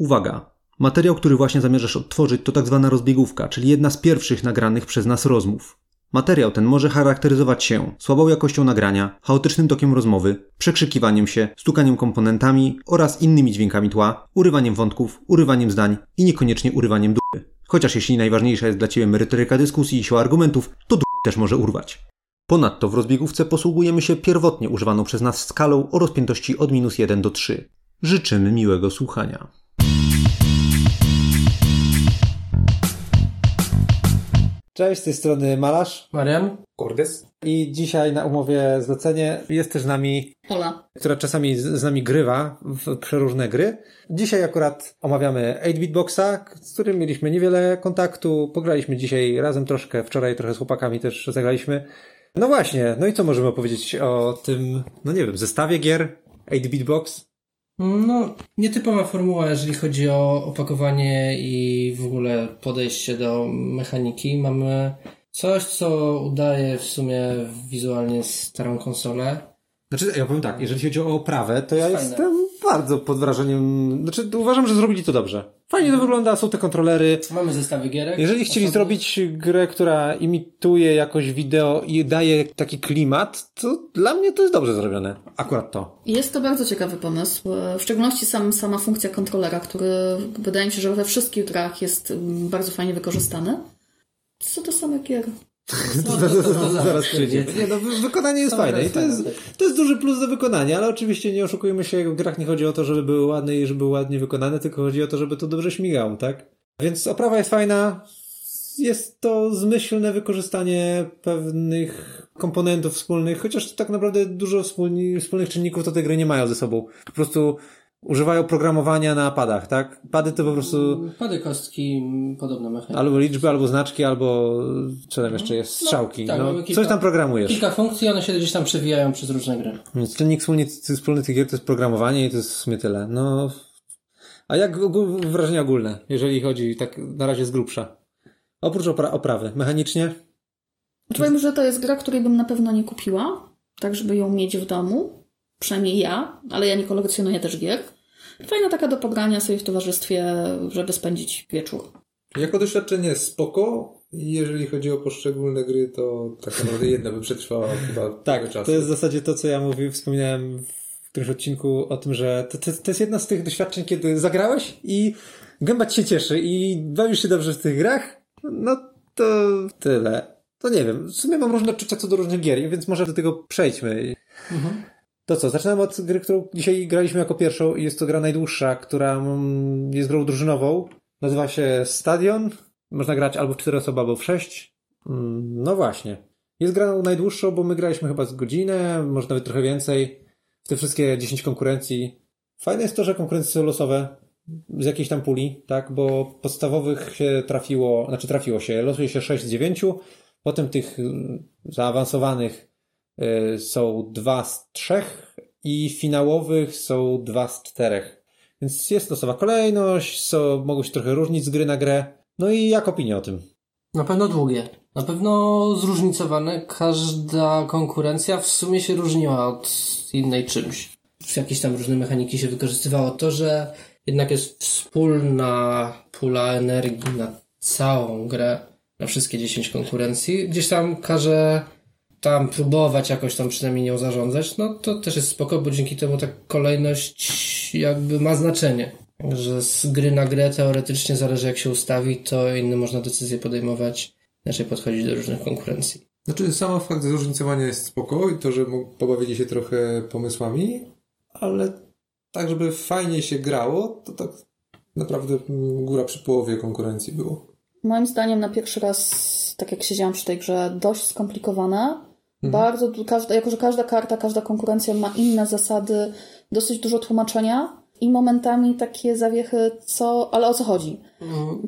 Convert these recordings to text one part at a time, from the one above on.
Uwaga! Materiał, który właśnie zamierzasz odtworzyć, to tak zwana rozbiegówka, czyli jedna z pierwszych nagranych przez nas rozmów. Materiał ten może charakteryzować się słabą jakością nagrania, chaotycznym tokiem rozmowy, przekrzykiwaniem się, stukaniem komponentami oraz innymi dźwiękami tła, urywaniem wątków, urywaniem zdań i niekoniecznie urywaniem dupy. Chociaż jeśli najważniejsza jest dla Ciebie merytoryka dyskusji i siła argumentów, to dupy też może urwać. Ponadto w rozbiegówce posługujemy się pierwotnie używaną przez nas skalą o rozpiętości od minus 1 do 3. Życzymy miłego słuchania. Cześć, z tej strony Malarz Marian? Kordes? i dzisiaj na umowie zlecenie jest też z nami, Ola. która czasami z, z nami grywa w przeróżne gry. Dzisiaj akurat omawiamy 8-bit boxa, z którym mieliśmy niewiele kontaktu, pograliśmy dzisiaj razem troszkę, wczoraj trochę z chłopakami też zagraliśmy. No właśnie, no i co możemy powiedzieć o tym, no nie wiem, zestawie gier 8-bit box? No, nietypowa formuła, jeżeli chodzi o opakowanie i w ogóle podejście do mechaniki. Mamy coś, co udaje w sumie wizualnie starą konsolę. Znaczy, ja powiem tak, jeżeli chodzi o oprawę, to ja Fajne. jestem bardzo pod wrażeniem, znaczy uważam, że zrobili to dobrze. Fajnie to wygląda, są te kontrolery. Mamy zestawy gierek. Jeżeli chcieli zrobić grę, która imituje jakoś wideo i daje taki klimat, to dla mnie to jest dobrze zrobione. Akurat to. Jest to bardzo ciekawy pomysł. W szczególności sam, sama funkcja kontrolera, który wydaje mi się, że we wszystkich grach jest bardzo fajnie wykorzystany. Co do samych gier. Zaraz przyjdzie. Nie, no, wy- wykonanie jest fajne i to jest, to jest duży plus do wykonania, ale oczywiście nie oszukujmy się, w grach nie chodzi o to, żeby były ładne i żeby były ładnie wykonane, tylko chodzi o to, żeby to dobrze śmigało, tak? Więc oprawa jest fajna. Jest to zmyślne wykorzystanie pewnych komponentów wspólnych, chociaż tak naprawdę dużo wspólni, wspólnych czynników to te gry nie mają ze sobą. Po prostu używają programowania na padach, tak? Pady to po prostu Pady kostki, podobna mechanika. albo liczby, albo znaczki, albo co tam jeszcze jest? Strzałki. tak, No, kilka- coś tam programujesz. Kilka funkcji, one się gdzieś tam przewijają przez różne gry. Więc czynnik wspólny, wspólny tych gier to jest programowanie i to jest w sumie tyle. No, a jak ogól- wrażenia ogólne, jeżeli chodzi tak na razie z grubsza? Oprócz opra- oprawy, mechanicznie? Powiem, że to jest gra, której bym na pewno nie kupiła, tak żeby ją mieć w domu. Przynajmniej ja, ale ja nie kolekcjonuję też gier. Fajna taka do pogrania sobie w towarzystwie, żeby spędzić wieczór. Jako doświadczenie spoko. I Jeżeli chodzi o poszczególne gry, to tak naprawdę jedna by przetrwała chyba Tak, czasu. to jest w zasadzie to, co ja mówiłem, wspominałem w którymś odcinku o tym, że to, to, to jest jedna z tych doświadczeń, kiedy zagrałeś i gęba ci się cieszy i bawisz się dobrze w tych grach, no to tyle. To nie wiem, w sumie mam różne odczucia co do różnych gier, więc może do tego przejdźmy. To co, zaczynamy od gry, którą dzisiaj graliśmy jako pierwszą i jest to gra najdłuższa, która mm, jest grą drużynową. Nazywa się Stadion. Można grać albo w 4 osoby, albo w 6. Mm, No właśnie. Jest grą najdłuższą, bo my graliśmy chyba z godzinę, może nawet trochę więcej. W te wszystkie 10 konkurencji. Fajne jest to, że konkurencje są losowe z jakiejś tam puli, tak? Bo podstawowych się trafiło, znaczy trafiło się, losuje się 6 z 9, potem tych y, zaawansowanych są dwa z trzech i finałowych są dwa z czterech. Więc jest losowa kolejność, są, mogą się trochę różnić z gry na grę. No i jak opinia o tym? Na pewno długie. Na pewno zróżnicowane. Każda konkurencja w sumie się różniła od innej czymś. Jakieś tam różne mechaniki się wykorzystywało. To, że jednak jest wspólna pula energii na całą grę, na wszystkie 10 konkurencji, gdzieś tam każe tam próbować jakoś tam przynajmniej nią zarządzać, no to też jest spoko, bo dzięki temu ta kolejność jakby ma znaczenie. Że z gry na grę teoretycznie zależy jak się ustawi, to inne można decyzje podejmować, inaczej podchodzić do różnych konkurencji. Znaczy, sam fakt zróżnicowania jest spoko i to, że pobawili się trochę pomysłami, ale tak, żeby fajnie się grało, to tak naprawdę góra przy połowie konkurencji było. Moim zdaniem na pierwszy raz, tak jak siedziałam przy tej grze, dość skomplikowane. Bardzo, du- każda, jako że każda karta, każda konkurencja ma inne zasady, dosyć dużo tłumaczenia i momentami takie zawiechy, co, ale o co chodzi?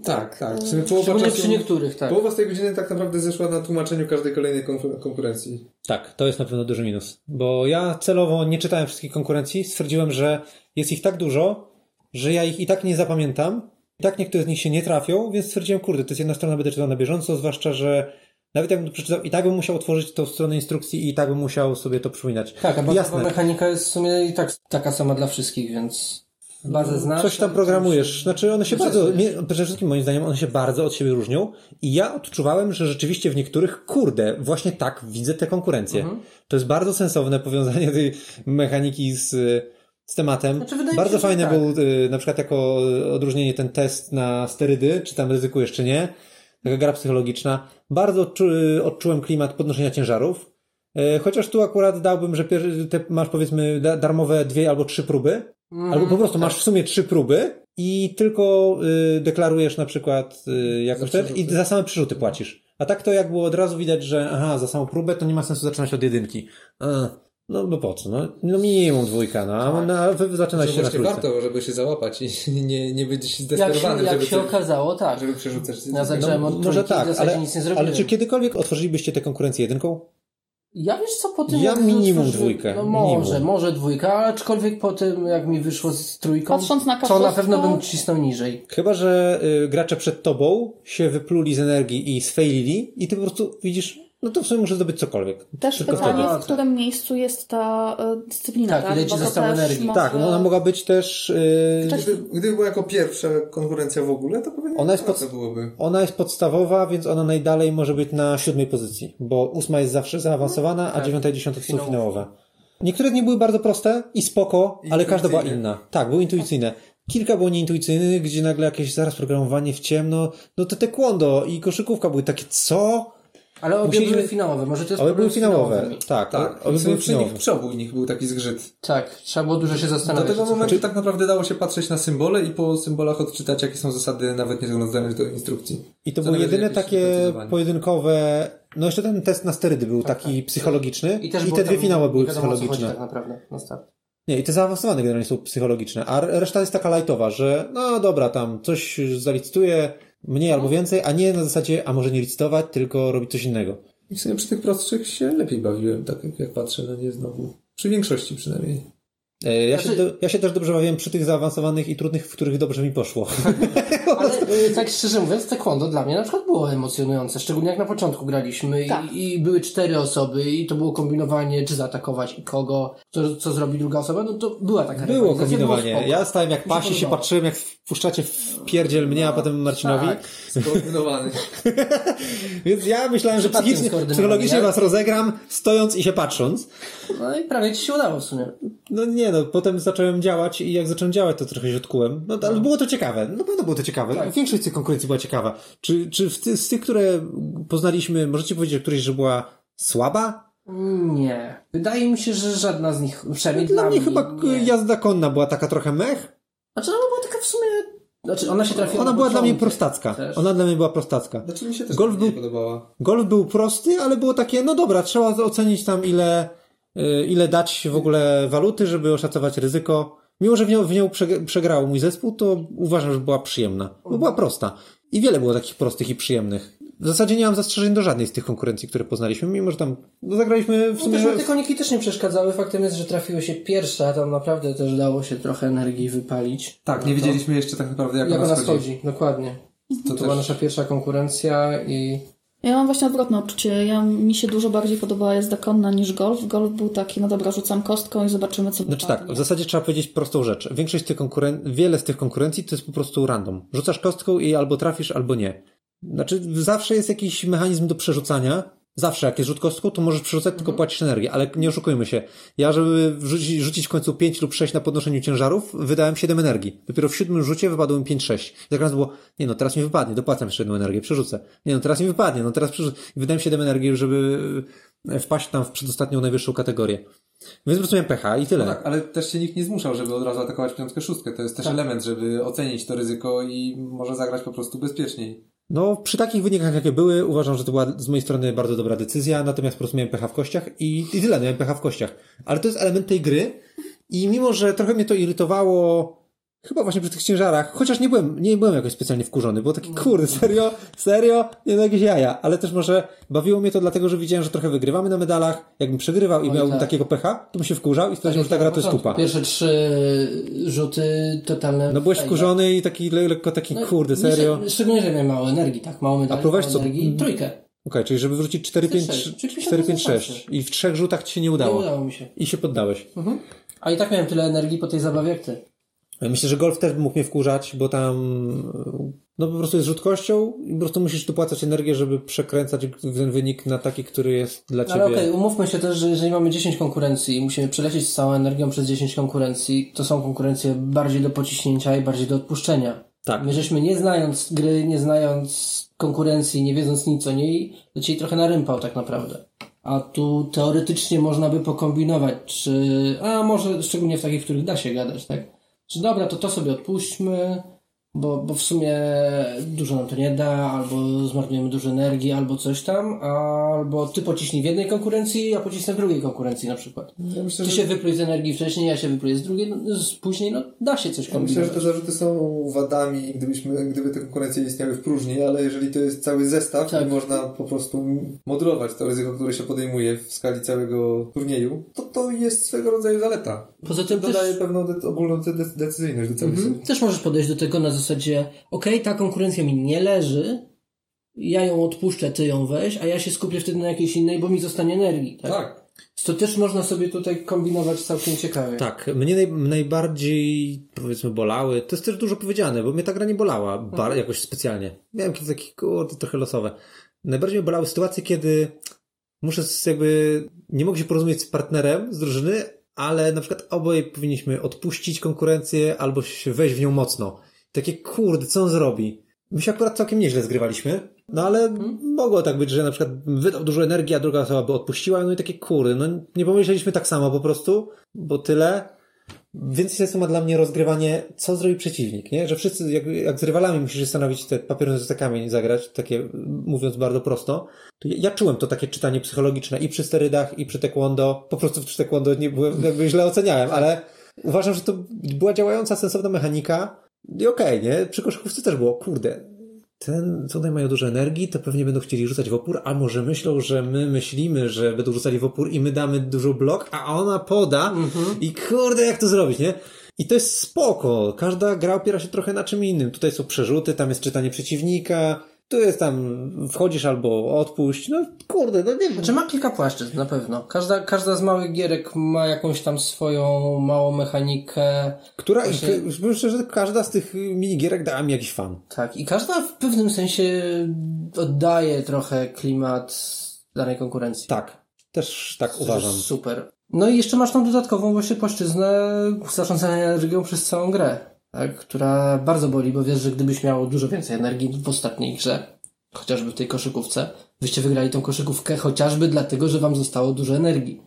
Tak, tak. W sumie połowa, Szczególnie czasu, przy niektórych, tak. połowa z tej godziny tak naprawdę zeszła na tłumaczeniu każdej kolejnej konkur- konkurencji. Tak, to jest na pewno duży minus. Bo ja celowo nie czytałem wszystkich konkurencji, stwierdziłem, że jest ich tak dużo, że ja ich i tak nie zapamiętam. I tak niektóre z nich się nie trafią, więc stwierdziłem, kurde, to jest jedna strona, będę czytał na bieżąco, zwłaszcza, że nawet jakbym to przeczytał, i tak bym musiał otworzyć tą stronę instrukcji i tak bym musiał sobie to przypominać. Tak, a Jasne. mechanika jest w sumie i tak taka sama dla wszystkich, więc Bazę znasz. Coś tam programujesz. Znaczy one się bardzo, mnie, przede wszystkim moim zdaniem one się bardzo od siebie różnią i ja odczuwałem, że rzeczywiście w niektórych, kurde, właśnie tak widzę tę konkurencję. Mhm. To jest bardzo sensowne powiązanie tej mechaniki z, z tematem. Znaczy, bardzo się, tak. był y, na przykład jako odróżnienie ten test na sterydy, czy tam ryzykujesz, czy nie. Taka gra psychologiczna. Bardzo odczu, odczułem klimat podnoszenia ciężarów. E, Chociaż tu akurat dałbym, że te masz powiedzmy da- darmowe dwie albo trzy próby, Mhm. albo po prostu masz w sumie trzy próby i tylko y, deklarujesz na przykład y, jakąś Za ten i za same przerzuty płacisz. A tak to jak było od razu widać, że aha, za samą próbę to nie ma sensu zaczynać od jedynki. A, no bo po co? No, no minimum dwójka, no, a no, a wy wy zaczynacie Że się na trójce. warto, żeby się załapać i nie, nie być Jak się, jak się okazało, tak. żeby przerzucać. Od No, może tak, zasadzie ale, nic nie zrobiłem. ale czy kiedykolwiek otworzylibyście tę konkurencję jedynką? Ja wiesz co, po tym Ja minimum otworzyłem- dwójkę, No może, minimum. może dwójka, ale aczkolwiek po tym jak mi wyszło z trójką, Patrząc na to na pewno bym cisnął niżej. Chyba, że y, gracze przed tobą się wypluli z energii i sfailili i ty po prostu widzisz, no to w sumie muszę zdobyć cokolwiek. Też Tylko pytanie, wtedy. w którym miejscu jest ta e, dyscyplina, Tak, tak? ile ci zostało energii. może- Tak, no ona mogła być też... y, Gdyby, gdyby była jako pierwsza konkurencja w ogóle, to pewnie Ona jest pod- byłoby. Ona jest podstawowa, więc ona najdalej może być na siódmej pozycji, bo ósma jest zawsze zaawansowana, a Tak. dziewiąta i dziesiąta to są Finałowe. Niektóre nich były bardzo proste i spoko, ale każda była inna. Tak, były intuicyjne. Kilka było nieintuicyjnych, gdzie nagle jakieś zaraz programowanie w ciemno, no to taekwondo i koszykówka były takie, co? Ale obie Musieliśmy- były finałowe, może to jest Ale problem były finałowe. Tak, Tak, ale przy, były przy nich finałowe. przy obu nich był taki zgrzyt. Tak, trzeba było dużo się Do zastanawiać. tego o co momentu chodzi. tak naprawdę dało się patrzeć na symbole i po symbolach odczytać, jakie są zasady, nawet nie zaglądając do instrukcji. I to były jedyne takie pojedynkowe, no jeszcze ten test na sterydy był taki psychologiczny i, też te dwie finały były psychologiczne. tak naprawdę na start. Nie, i te zaawansowane generalnie są psychologiczne, a reszta jest taka lightowa, że no dobra, tam coś zalicytuje mniej albo więcej, a nie na zasadzie, a może nie licytować, tylko robić coś innego. I w sumie przy tych prostszych się lepiej bawiłem, tak jak- patrzę na nie znowu. Przy większości przynajmniej. E, Ja, Znaczy- się, do, ja się też dobrze bawiłem przy tych zaawansowanych i trudnych, w których dobrze mi poszło. Y, tak szczerze mówiąc, taekwondo dla mnie na przykład było emocjonujące, szczególnie jak na początku graliśmy Tak. i, i były cztery osoby i to było kombinowanie, czy zaatakować i kogo, co, co zrobi druga osoba, no to była taka Było rywalizacja, kombinowanie. spoko. Ja stałem jak pasi, się patrzyłem, jak wpuszczacie w pierdziel mnie, a potem Marcinowi. Tak. Skoordynowany. Więc ja myślałem, że psychicznie, psychologicznie was rozegram, stojąc i się patrząc. No i prawie ci się udało w sumie. No nie, no potem zacząłem działać i jak zacząłem działać, to trochę się odkułem. No ale było to ciekawe. Na pewno było to ciekawe. Tak. Większość z tych konkurencji była ciekawa. Czy, czy w ty, z tych, które poznaliśmy, możecie powiedzieć o którejś, że była słaba? Nie. Wydaje mi się, że żadna z nich, przynajmniej Dla mnie mnie, chyba nie. jazda konna była taka trochę mech. Znaczy ona była taka w sumie, znaczy ona się trafiła Ona na była dla mnie prostacka. też. Ona dla mnie była prostacka. Znaczy mi się też Golf nie był- podobała. Golf był prosty, ale było takie, no dobra, trzeba ocenić tam ile, y, ile dać w ogóle waluty, żeby oszacować ryzyko. Mimo, że w nią, w nią prze- przegrał mój zespół, to uważam, że była przyjemna. Bo była prosta. I wiele było takich prostych i przyjemnych. W zasadzie nie mam zastrzeżeń do żadnej z tych konkurencji, które poznaliśmy, mimo że tam no, zagraliśmy w No sumie... też te koniki też nie przeszkadzały. Faktem jest, że trafiły się pierwsze, a tam naprawdę też dało się trochę energii wypalić. Tak, nie wiedzieliśmy jeszcze tak naprawdę jak, Jak ona schodzi, dokładnie. To To też... była nasza pierwsza konkurencja i Ja mam właśnie odwrotne odczucie. Ja, mi się dużo bardziej podobała jazda konna niż golf. Golf był taki, no dobra, rzucam kostką i zobaczymy, co Znaczy wypadnie. tak, w zasadzie trzeba powiedzieć prostą rzecz. Większość z tych konkuren... wiele z tych konkurencji to jest po prostu random. Rzucasz kostką i albo trafisz, albo nie. Znaczy zawsze jest jakiś mechanizm do przerzucania. Zawsze jak jest rzut kostką, to możesz przerzucać, tylko płacisz energię. Ale nie oszukujmy się. Ja, żeby wrzucić, rzucić w końcu 5 lub 6 na podnoszeniu ciężarów, wydałem 7 energii. Dopiero w siódmym rzucie wypadło mi 5-6. I tak raz było, nie no, teraz mi wypadnie, dopłacam jeszcze jedną energię, przerzucę. Nie no, teraz mi wypadnie, no teraz przerzucę. I wydałem 7 energii, żeby e, wpaść tam w przedostatnią najwyższą kategorię. Więc po prostu miałem pecha i tyle. No tak, ale też się nikt nie zmuszał, żeby od razu atakować piątkę, szóstkę. To jest też element, żeby ocenić to ryzyko i może zagrać po prostu bezpieczniej. No, przy takich wynikach, jakie były, uważam, że to była z mojej strony bardzo dobra decyzja, natomiast po prostu miałem pecha w kościach i, i tyle, miałem pecha w kościach. Ale to jest element tej gry i mimo, że trochę mnie to irytowało, chyba właśnie przy tych ciężarach, chociaż nie byłem, nie byłem jakoś specjalnie wkurzony, bo taki, kurde, serio, serio, nie no, jakieś jaja, ale też może bawiło mnie to dlatego, że widziałem, że trochę wygrywamy na medalach, jakbym przegrywał i Oj, miałbym tak. takiego pecha, to bym się wkurzał i stwierdził, że ta gra to jest kupa. Pierwsze trzy rzuty totalne. No byłeś wkurzony i taki le- lekko taki, No, kurde, serio. Okej, Szczególnie, że miałem mało energii, tak? Mało medali, próbowałeś mało co? energii i trójkę. czyli żeby wrócić 4, 5, 4-5, czyli 4, 5, 6 wystarczy. i w trzech rzutach ci się nie Nie udało. udało mi się. I się poddałeś. A i tak miałem tyle energii po tej zabawie jak ty. Myślę, że golf też by mógł mnie wkurzać, bo tam no po prostu jest rzutkością i po prostu musisz dopłacać energię, żeby przekręcać ten wynik na taki, który jest dla ciebie. Ale okej, umówmy się też, że jeżeli mamy 10 konkurencji i musimy przelecieć z całą energią przez 10 konkurencji, to są konkurencje bardziej do pociśnięcia i bardziej do odpuszczenia. Tak. My żeśmy nie znając gry, nie znając konkurencji, nie wiedząc nic o niej, lecieli trochę na rympał tak naprawdę. A tu teoretycznie można by pokombinować, czy... A może szczególnie w takich, w których da się gadać, tak? Czy dobra, to to sobie odpuśćmy, bo, bo w sumie dużo nam to nie da, albo zmarnujemy dużo energii, albo coś tam, albo ty pociśnij w jednej konkurencji, ja pocisnę w drugiej konkurencji na przykład. Ja myślę, Ty że, się wypluj z energii wcześniej, ja się wypluję z drugiej, no, z- później, no da się coś ja myślę, kombinować. że te zarzuty są wadami, gdybyśmy, gdyby te konkurencje istniały w próżni, ale jeżeli to jest cały zestaw Tak. i można po prostu modulować to ryzyko, które się podejmuje w skali całego turnieju, to to jest swego rodzaju zaleta. Poza tym też... Dodaje pewną de- ogólną de- de- decyzyjność do całej Mhm. Też możesz podejść do tego na zasadzie, okej, ta konkurencja mi nie leży, ja ją odpuszczę, ty ją weź, a ja się skupię wtedy na jakiejś innej, bo mi zostanie energii. Tak? Tak. To też można sobie tutaj kombinować całkiem ciekawie. Tak, mnie naj, najbardziej powiedzmy bolały, to jest też dużo powiedziane, bo mnie ta gra nie bolała bar, jakoś specjalnie. Miałem jakieś takie, kurde, trochę losowe. Najbardziej mnie bolały sytuacje, kiedy muszę jakby, nie mogę się porozumieć z partnerem z drużyny, ale na przykład oboje powinniśmy odpuścić konkurencję albo się wejść w nią mocno. Takie, kurde, co on zrobi? My się akurat całkiem nieźle zgrywaliśmy, no ale mogło tak być, że na przykład wydał dużo energii, a druga osoba by odpuściła, no i takie, kurde, no nie pomyśleliśmy tak samo po prostu, bo tyle. Więcej sensu ma dla mnie rozgrywanie, co zrobi przeciwnik, nie? Że wszyscy, jak, jak z rywalami musisz stanowić te papierem z kamień zagrać, takie, mówiąc bardzo prosto, to ja, ja czułem to takie czytanie psychologiczne i przy sterydach, i przy taekwondo. Po prostu przy taekwondo nie byłem, jakby źle oceniałem, ale uważam, że to była działająca, sensowna mechanika i okej, nie? Przy koszykówce też było, kurde, ten, co tutaj mają dużo energii, to pewnie będą chcieli rzucać w opór, a może myślą, że my myślimy, że będą rzucali w opór i my damy dużo blok, a ona poda i kurde, jak to zrobić, nie? I to jest spoko. Każda gra opiera się trochę na czym innym. Tutaj są przerzuty, tam jest czytanie przeciwnika, tu jest tam wchodzisz albo odpuść. No kurde, no nie wiem. Znaczy ma kilka płaszczyzn, na pewno. Każda, każda z małych gierek ma jakąś tam swoją małą mechanikę. Która, Właśnie- szczerze, że każda z tych minigierek dała mi jakiś fan. Tak, i każda w pewnym sensie oddaje trochę klimat danej konkurencji. Tak. Też tak uważam. Super. No i jeszcze masz tą dodatkową właśnie płaszczyznę zarządzania energią przez całą grę, tak? która bardzo boli, bo wiesz, że gdybyś miał dużo więcej energii w ostatniej grze, chociażby w tej koszykówce, byście wygrali tą koszykówkę chociażby dlatego, że wam zostało dużo energii.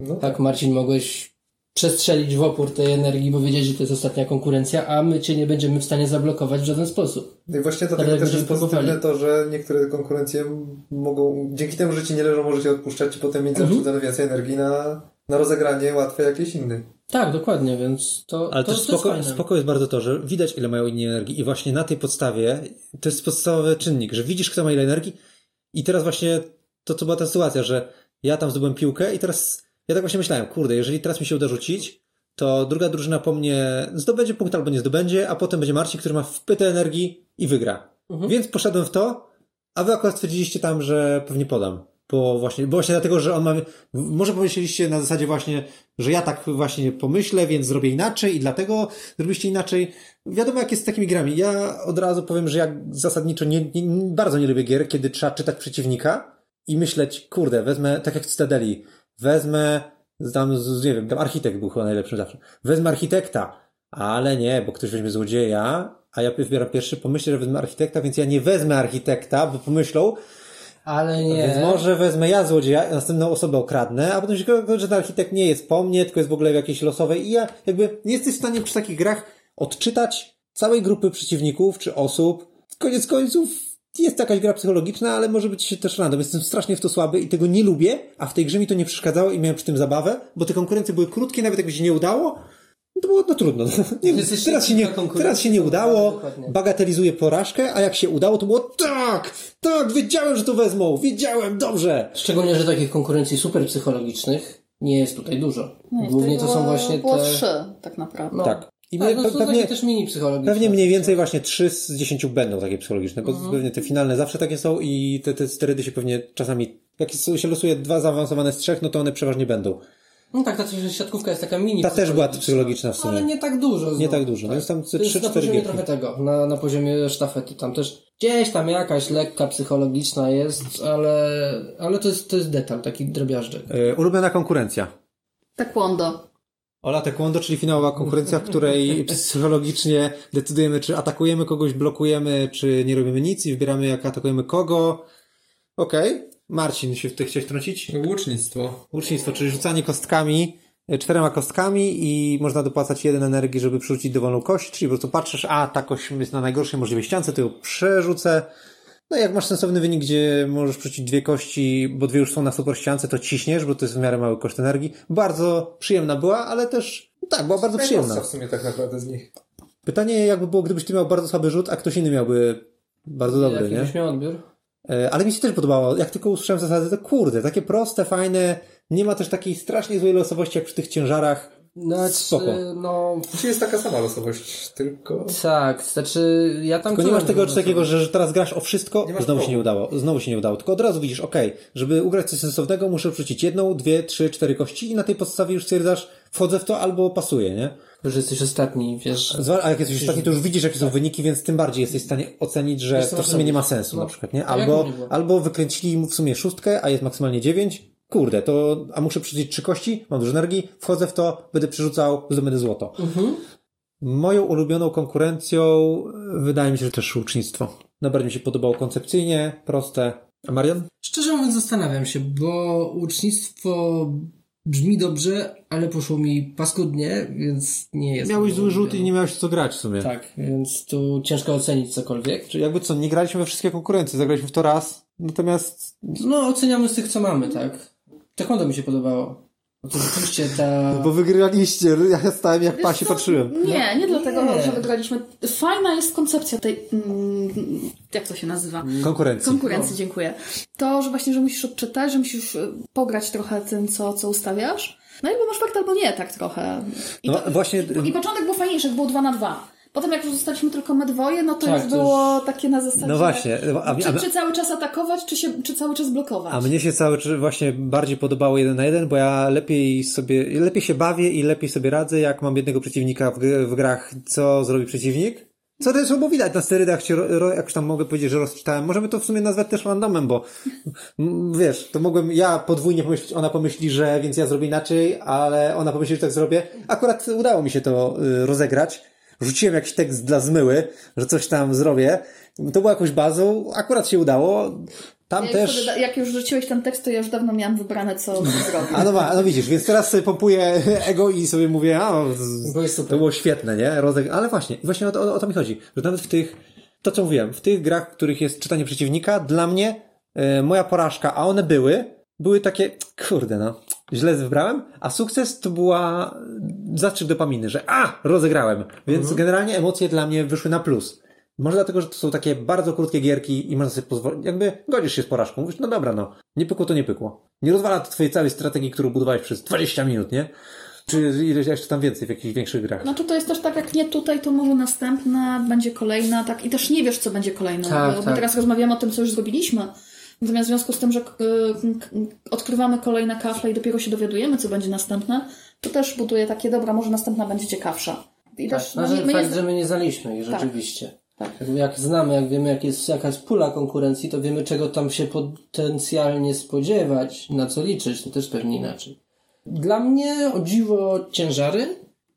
No Tak, Marcin, mogłeś przestrzelić w opór tej energii, bo wiedzieć, że to jest ostatnia konkurencja, a my cię nie będziemy w stanie zablokować w żaden sposób. No I właśnie dlatego jak też jest pozytywne to, że niektóre konkurencje mogą, dzięki temu, że ci nie leżą, możecie odpuszczać i potem mieć Mhm. więcej energii na, na rozegranie łatwe jakieś inne. Tak, dokładnie, więc to, Ale to, też jest spoko, fajne. spoko jest bardzo to, że widać ile mają inni energii i właśnie na tej podstawie to jest podstawowy czynnik, że widzisz kto ma ile energii i teraz właśnie to co była ta sytuacja, że ja tam zdobyłem piłkę i teraz ja tak właśnie myślałem, kurde, jeżeli teraz mi się uda rzucić, to druga drużyna po mnie zdobędzie punkt albo nie zdobędzie, a potem będzie Marcin, który ma wpytę energii i wygra. Mhm. Więc poszedłem w to, a wy akurat stwierdziliście tam, że pewnie podam. Bo właśnie, bo właśnie dlatego, że on ma, może pomyśleliście na zasadzie właśnie, że ja tak właśnie pomyślę, więc zrobię inaczej i dlatego zrobiliście inaczej. Wiadomo, jak jest z takimi grami. Ja od razu powiem, że ja zasadniczo nie, nie, bardzo nie lubię gier, kiedy trzeba czytać przeciwnika i myśleć, kurde, wezmę, tak jak w Cytadeli, wezmę, tam, nie wiem, tam architekt był chyba najlepszym zawsze. Wezmę architekta, ale nie, bo ktoś weźmie złodzieja, a ja wybieram pierwszy, pomyślę, że wezmę architekta, więc ja nie wezmę architekta, bo pomyślą, Ale nie. więc może wezmę ja złodzieja, a następną osobę okradnę, a potem się okaże, że ten architekt nie jest po mnie, tylko jest w ogóle w jakiejś losowej i ja jakby nie jesteś w stanie przy takich grach odczytać całej grupy przeciwników czy osób. Koniec końców jest jakaś gra psychologiczna, ale może być się też random. Jestem strasznie w to słaby i tego nie lubię, a w tej grze mi to nie przeszkadzało i miałem przy tym zabawę, bo te konkurencje były krótkie, nawet jakby się nie udało, no to było no trudno. Nie, teraz, się nie, teraz się nie udało, dokładnie. bagatelizuję porażkę, a jak się udało, to było tak, tak, wiedziałem, że to wezmą, wiedziałem, dobrze. Szczególnie, że takich konkurencji super psychologicznych nie jest tutaj dużo. I Głównie to są właśnie było te... trzy, tak naprawdę. No. Tak. I tak, my, no, pe- pewnie, też mini psychologiczne. pewnie mniej więcej właśnie 3 z 10 będą takie psychologiczne, bo Mhm. pewnie te finalne zawsze takie są i te, te sterydy się pewnie czasami, jak się losuje dwa zaawansowane z trzech, no to one przeważnie będą. No tak, ta siatkówka jest taka mini. Ta też była psychologiczna w sumie. Ale nie tak dużo. Nie tak dużo. No jest tam To jest na 3-4 poziomie gierki. trochę tego, na, na poziomie sztafety. Tam też gdzieś tam jakaś lekka psychologiczna jest, ale, ale to, jest, to jest detal, taki drobiażdżek. E, Ulubiona konkurencja. Taekwondo. Ola Taekwondo, czyli finałowa konkurencja, w której psychologicznie decydujemy, czy atakujemy kogoś, blokujemy, czy nie robimy nic i wybieramy, jak atakujemy kogo. Okej. Marcin, się w tych chciałeś trącić? Łucznictwo. Łucznictwo, czyli rzucanie kostkami, e, czterema kostkami i można dopłacać jeden energii, żeby przerzucić dowolną kość, czyli po prostu patrzysz, a ta kość jest na najgorszej możliwej ściance, to ją przerzucę. No i jak masz sensowny wynik, gdzie możesz przerzucić dwie kości, bo dwie już są na super ściance, to ciśniesz, bo to jest w miarę mały koszt energii. Bardzo przyjemna była, ale też, tak, była bardzo przyjemna. W sumie tak naprawdę z nich. Pytanie jakby było, gdybyś ty miał bardzo słaby rzut, a ktoś inny miałby bardzo dobry, Jaki nie? byś miał odbiór? E, Ale mi się też podobało. Jak tylko usłyszałem zasady, to kurde, takie proste, fajne. Nie ma też takiej strasznie złej losowości jak przy tych ciężarach. Znaczy, Spoko. no Czy jest taka sama losowość, tylko... tak, znaczy ja tam... Tylko nie masz tego takiego, że, że teraz grasz o wszystko, znowu się nie udało. Znowu się nie udało. Tylko od razu widzisz, okej, żeby ugrać coś sensownego, muszę wrzucić jedną, dwie, trzy, cztery kości i na tej podstawie już stwierdzasz, wchodzę w to albo pasuje, nie? Że jesteś ostatni, wiesz... Zwa- A jak jesteś ostatni, to już widzisz, jakie są wyniki, więc tym bardziej jesteś w stanie ocenić, że to w sumie nie ma sensu No. na przykład, nie? A jak Albo, nie było? albo wykręcili mu w sumie szóstkę, a jest maksymalnie dziewięć. Kurde, to, a muszę przerzucić trzy kości, mam dużo energii, wchodzę w to, będę przerzucał, zdobędę złoto. Mhm. Moją ulubioną konkurencją e, wydaje mi się, że też łucznictwo. Najbardziej mi się podobało koncepcyjnie, proste. A Marian? Szczerze mówiąc zastanawiam się, bo ucznictwo brzmi dobrze, ale poszło mi paskudnie, więc nie jest... Miałeś zły rzut i nie miałeś co grać w sumie. Tak, więc tu ciężko ocenić cokolwiek. Czyli jakby co, nie graliśmy we wszystkie konkurencje, zagraliśmy w to raz, natomiast No, oceniamy z tych, co mamy, tak? Taekwondo mi się podobało. No to rzeczywiście ta... bo wygraliście, ja stałem jak Wiesz pasi co? patrzyłem. Nie, nie dlatego, Nie. że wygraliśmy. Fajna jest koncepcja tej. Mm, jak to się nazywa? Konkurencji. Konkurencji, dziękuję. To, że właśnie, że musisz odczytać, że musisz y, pograć trochę tym, co, co ustawiasz. No i albo masz fakt, albo nie, tak trochę. I, No to, właśnie, I początek był fajniejszy, było 2 na 2. Potem jak już zostaliśmy tylko my dwoje, no to Tak, już było takie na zasadzie... no właśnie, a, Czy, a, czy cały czas atakować, czy, się, czy cały czas blokować? a mnie się cały czas właśnie bardziej podobało jeden na jeden, bo ja lepiej sobie, lepiej się bawię i lepiej sobie radzę, jak mam jednego przeciwnika w, w grach, co zrobi przeciwnik. Co też było widać na sterydach, się, jak już tam mogę powiedzieć, że rozczytałem. Możemy to w sumie nazwać też randomem, bo wiesz, to mogłem ja podwójnie pomyśleć, ona pomyśli, że więc ja zrobię inaczej, ale ona pomyśli, że tak zrobię. Akurat udało mi się to y, rozegrać. Rzuciłem jakiś tekst dla zmyły, że coś tam zrobię. To było jakąś bazą, akurat się udało. Tam jak, też... sobie, jak już rzuciłeś ten tekst, to ja już dawno miałam wybrane, co zrobić. A no, ma, no widzisz, więc teraz sobie pompuję ego i sobie mówię, a super. to było świetne, nie? Rozeg... Ale właśnie, właśnie o to, o to mi chodzi, że nawet w tych, to co mówiłem, w tych grach, w których jest czytanie przeciwnika, dla mnie e, moja porażka, a one były, były takie, kurde no, źle wybrałem, a sukces to była zastrzyk dopaminy, że a, rozegrałem. Więc generalnie emocje dla mnie wyszły na plus. Może dlatego, że to są takie bardzo krótkie gierki i można sobie pozwolić, jakby godzisz się z porażką. Mówisz, no dobra, no, nie pykło to nie pykło. Nie rozwala to twojej całej strategii, którą budowałeś przez 20 minut, nie? Czy ileś jeszcze tam więcej w jakichś większych grach. Znaczy to jest też tak, jak nie tutaj, to może następna, będzie kolejna, tak. I też nie wiesz, co będzie kolejną. Tak, bo, tak. teraz rozmawiamy o tym, co już zrobiliśmy. Natomiast w związku z tym, że y, odkrywamy kolejne kafle i dopiero się dowiadujemy, co będzie następne, to też buduje takie, dobra, może następna będzie ciekawsza. I Tak, też, no, że nie, my fakt, nie, że my nie znaliśmy i Tak. rzeczywiście. Tak. Jak, jak znamy, jak wiemy, jak jest jakaś pula konkurencji, to wiemy, czego tam się potencjalnie spodziewać, na co liczyć, to też pewnie inaczej. Dla mnie o dziwo ciężary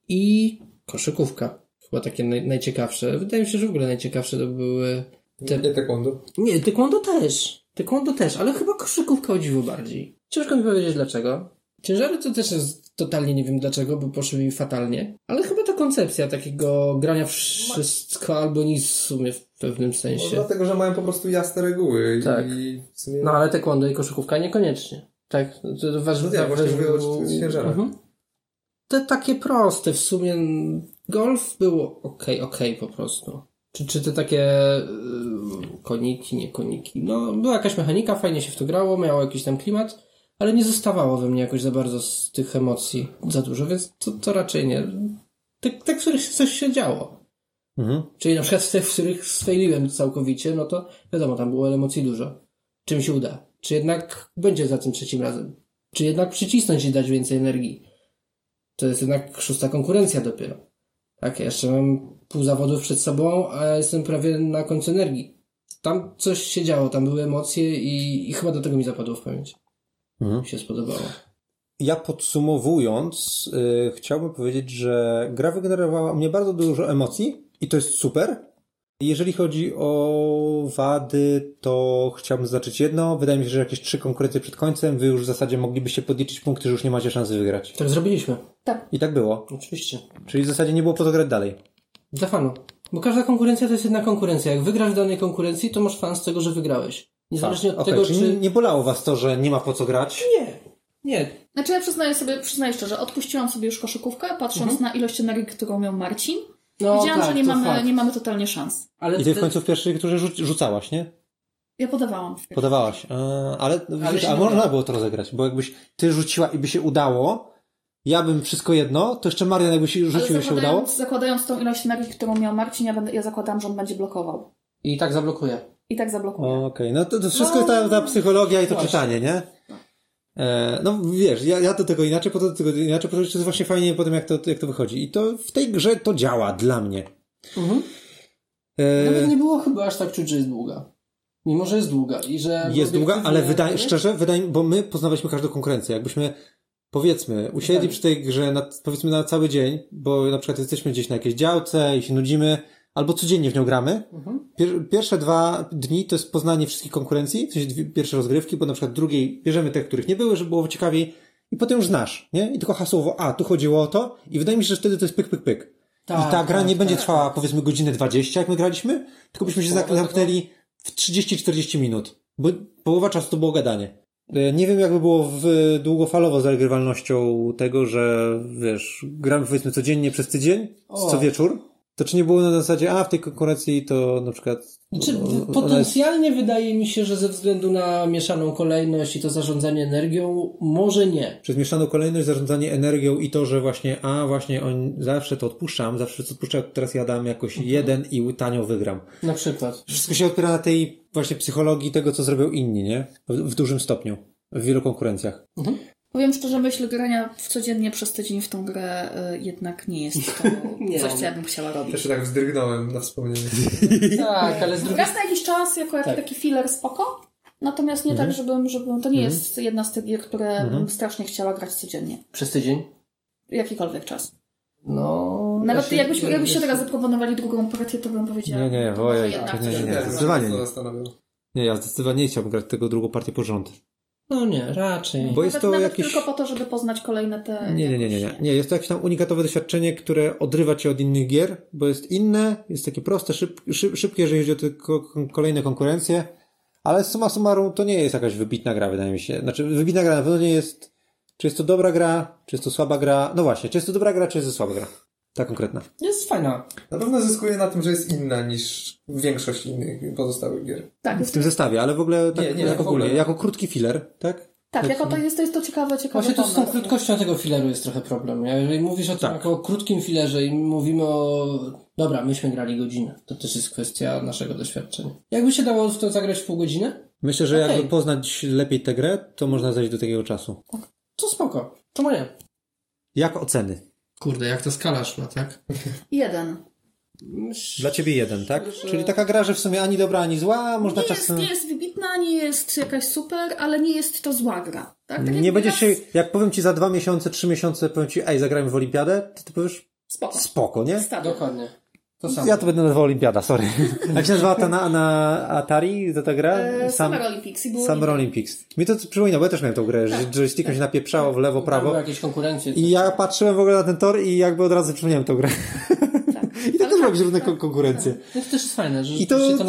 i koszykówka. Chyba takie naj, najciekawsze. Wydaje mi się, że w ogóle najciekawsze to były te... Nie taekwondo. Nie, taekwondo też. Taekwondo też, ale chyba koszykówka o dziwo bardziej. Ciężko mi powiedzieć dlaczego. Ciężary to też jest totalnie nie wiem dlaczego, bo poszły mi fatalnie. Ale chyba ta koncepcja takiego grania wszystko albo nic w sumie w pewnym sensie. dlatego, że mają po prostu jasne reguły Tak. i w sumie... No ale taekwondo i koszykówka niekoniecznie. Tak, to, to waż, No nie, właśnie mówię o ciężarach. Mhm. Te takie proste w sumie. Golf było okej, okej po prostu. Czy, czy te takie y, koniki, nie koniki. No, była jakaś mechanika, fajnie się w to grało, miało jakiś tam klimat, ale nie zostawało we mnie jakoś za bardzo z tych emocji za dużo, więc to, to raczej nie. Te, te, w których coś się działo. Mhm. Czyli na przykład te, w których sfailiłem całkowicie, no to wiadomo, tam było emocji dużo. Czy mi się uda? Czy jednak będzie za tym trzecim razem? czy jednak przycisnąć i dać więcej energii. To jest jednak szósta konkurencja dopiero. Tak, jeszcze mam pół zawodów przed sobą, a jestem prawie na końcu energii. Tam coś się działo, tam były emocje i, i chyba do tego mi zapadło w pamięć. Mhm. Mi się spodobało. Ja podsumowując, yy, chciałbym powiedzieć, że gra wygenerowała mnie bardzo dużo emocji i to jest super. Jeżeli chodzi o wady, to chciałbym zaznaczyć jedno. Wydaje mi się, że jakieś trzy konkurencje przed końcem, wy już w zasadzie moglibyście podliczyć punkty, że już nie macie szansy wygrać. Tak zrobiliśmy. Tak. I tak było. Oczywiście. Czyli w zasadzie nie było po to grać dalej. Dla fanu. Bo każda konkurencja to jest jedna konkurencja. Jak wygrasz w danej konkurencji, to masz fan z tego, że wygrałeś. Niezależnie od Okej, tego, czyli czy... nie bolało was to, że nie ma po co grać? Nie. Nie. Znaczy ja przyznaję sobie, przyznaję szczerze, odpuściłam sobie już koszykówkę, patrząc Mhm. na ilość energii, którą miał Marcin. No, Widziałam, tak, że nie mamy, fakt. nie mamy totalnie szans. Ale I ty w te- końcu w pierwszej, które rzuc- rzucałaś, nie? Ja podawałam. Podawałaś. A, ale się a można udało. było to rozegrać, bo jakbyś ty rzuciła i by się udało, ja bym wszystko jedno, to jeszcze Marian jakby się Ale rzucił i się udało. zakładając, zakładając tą ilość energii, którą miał Marcin, ja, będę, ja zakładam, że on będzie blokował. I tak zablokuje. I tak zablokuje. Okej, no to, to wszystko No, jest ta, ta psychologia i to właśnie. czytanie, nie? E, no wiesz, ja, ja do tego inaczej, potem do tego inaczej, po to jest właśnie fajnie potem jak to, jak to wychodzi. I to w tej grze to działa dla mnie. Mhm. E, Nawet nie było chyba aż tak czuć, że jest długa. Mimo, że jest długa i że... Jest długa, ale wydaje, szczerze, wydaje mi, bo my poznawaliśmy każdą konkurencję. Jakbyśmy, powiedzmy, usiedli Tak. przy tej grze na, powiedzmy na cały dzień, bo na przykład jesteśmy gdzieś na jakiejś działce i się nudzimy, albo codziennie w nią gramy. Mhm. Pier, pierwsze dwa dni to jest poznanie wszystkich konkurencji, w sensie dwie, pierwsze rozgrywki, bo na przykład drugiej bierzemy te, których nie były, żeby było ciekawiej i potem już znasz, nie? I tylko hasłowo, a, tu chodziło o to i wydaje mi się, że wtedy to jest pyk, pyk, pyk. Tak, I ta gra tak, nie będzie tak. trwała powiedzmy godzinę 20, jak my graliśmy, tylko byśmy się zamknęli w 30-40 minut. Bo połowa czasu to było gadanie. E, Nie wiem, jakby było w, długofalowo z regrywalnością tego, że wiesz, gramy powiedzmy codziennie przez tydzień, O. co wieczór. To czy nie było na zasadzie, a w tej konkurencji to na przykład. Znaczy, o- ona jest, potencjalnie wydaje mi się, że ze względu na mieszaną kolejność i to zarządzanie energią, może nie. przez mieszaną kolejność, zarządzanie energią i to, że właśnie, a właśnie on zawsze to odpuszczam, zawsze co odpuszczam, teraz ja dam jakoś Mhm. jeden i tanio wygram. Na przykład. Wszystko się opiera na tej właśnie psychologii tego, co zrobią inni, nie? W, w dużym stopniu. W wielu konkurencjach. Powiem szczerze, myśl grania w codziennie przez tydzień w tą grę y, jednak nie jest to Nie. coś, co ja bym chciała robić. Też się tak wzdrygnąłem na wspomnienie. Tak, ale z drugiej Raz na jakiś czas, jako jak Tak. taki filler spoko, natomiast nie Mhm. tak, żebym, żebym... To nie jest jedna z tych gier, które bym strasznie chciała grać codziennie. Przez tydzień? Jakikolwiek czas. No... Nawet ja się- jakbyśmy, ja- jakbyście ja- teraz zaproponowali drugą partię, to bym powiedziała... Nie, nie, ojej, to nie, coś nie, nie. Zdecydowanie nie. Nie, ja zdecydowanie nie chciałbym grać tego drugą partię pod rząd. No nie, raczej. Bo jest Nawet, to nawet jakieś... tylko po to, żeby poznać kolejne te... Nie, nie, nie, nie, nie. Nie, jest to jakieś tam unikatowe doświadczenie, które odrywa cię od innych gier, bo jest inne, jest takie proste, szyb, szyb, szybkie, jeżeli chodzi o te ko- kolejne konkurencje, ale summa summarum to nie jest jakaś wybitna gra, wydaje mi się. Znaczy, wybitna gra na pewno nie jest... Czy jest to dobra gra, czy jest to słaba gra? No właśnie, czy jest to dobra gra, czy jest to słaba gra? Ta konkretna. Jest fajna. Na pewno zyskuje na tym, że jest inna niż większość innych pozostałych gier. Tak, W tym zestawie, ale w ogóle tak Nie, nie, jak w ogólnie, ogóle. jako krótki filler, tak? tak jako to jest, to jest to ciekawe, ciekawe Właśnie to z tą krótkością tego fileru jest trochę problem. Jeżeli mówisz o tym Tak. jako o krótkim filerze i mówimy o... Dobra, myśmy grali godzinę. To też jest kwestia naszego doświadczenia. Jakby się dało w to zagrać w pół godziny? Myślę, że Okej. jakby poznać lepiej tę grę, to można zejść do takiego czasu. To spoko. Czemu nie? Jak oceny? Kurde, jak to skalasz ma, tak? Jeden. Dla ciebie jeden, tak? Że- Czyli taka gra, że w sumie ani dobra, ani zła, można Nie jest, czasem... nie jest wybitna, nie jest jakaś super, ale nie jest to zła gra. Tak? tak Nie będziesz raz- się, jak powiem ci za dwa miesiące, trzy miesiące, powiem ci, ej, zagrajmy w olimpiadę, to ty powiesz, Spoko. spoko, nie? Stary. Dokładnie. To samo. Ja to będę nazywał olimpiada, sorry. Jak się nazywała ta na, na Atari, za ta gra? E, Sam, Summer Olympics było Summer Olympics. Mi to przypomina, bo ja też miałem tą grę, że joystickiem się napieprzało w lewo, prawo. były jakieś konkurencje. I ja patrzyłem w ogóle na ten tor i jakby od razu przypomniałem tą grę. I to też robić różne kon- konkurencje. No to też jest fajne, że I to, to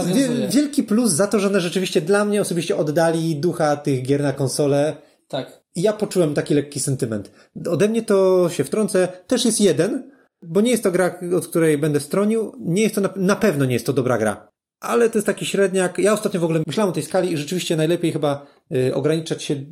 wielki plus za to, że one rzeczywiście dla mnie osobiście oddali ducha tych gier na konsolę. Tak. I ja poczułem taki lekki sentyment. Ode mnie to się wtrącę. Też jest jeden, bo nie jest to gra, od której będę stronił. Nie jest to na, na pewno nie jest to dobra gra. Ale to jest taki średniak. Ja ostatnio w ogóle myślałem o tej skali i rzeczywiście najlepiej chyba y, ograniczać się y,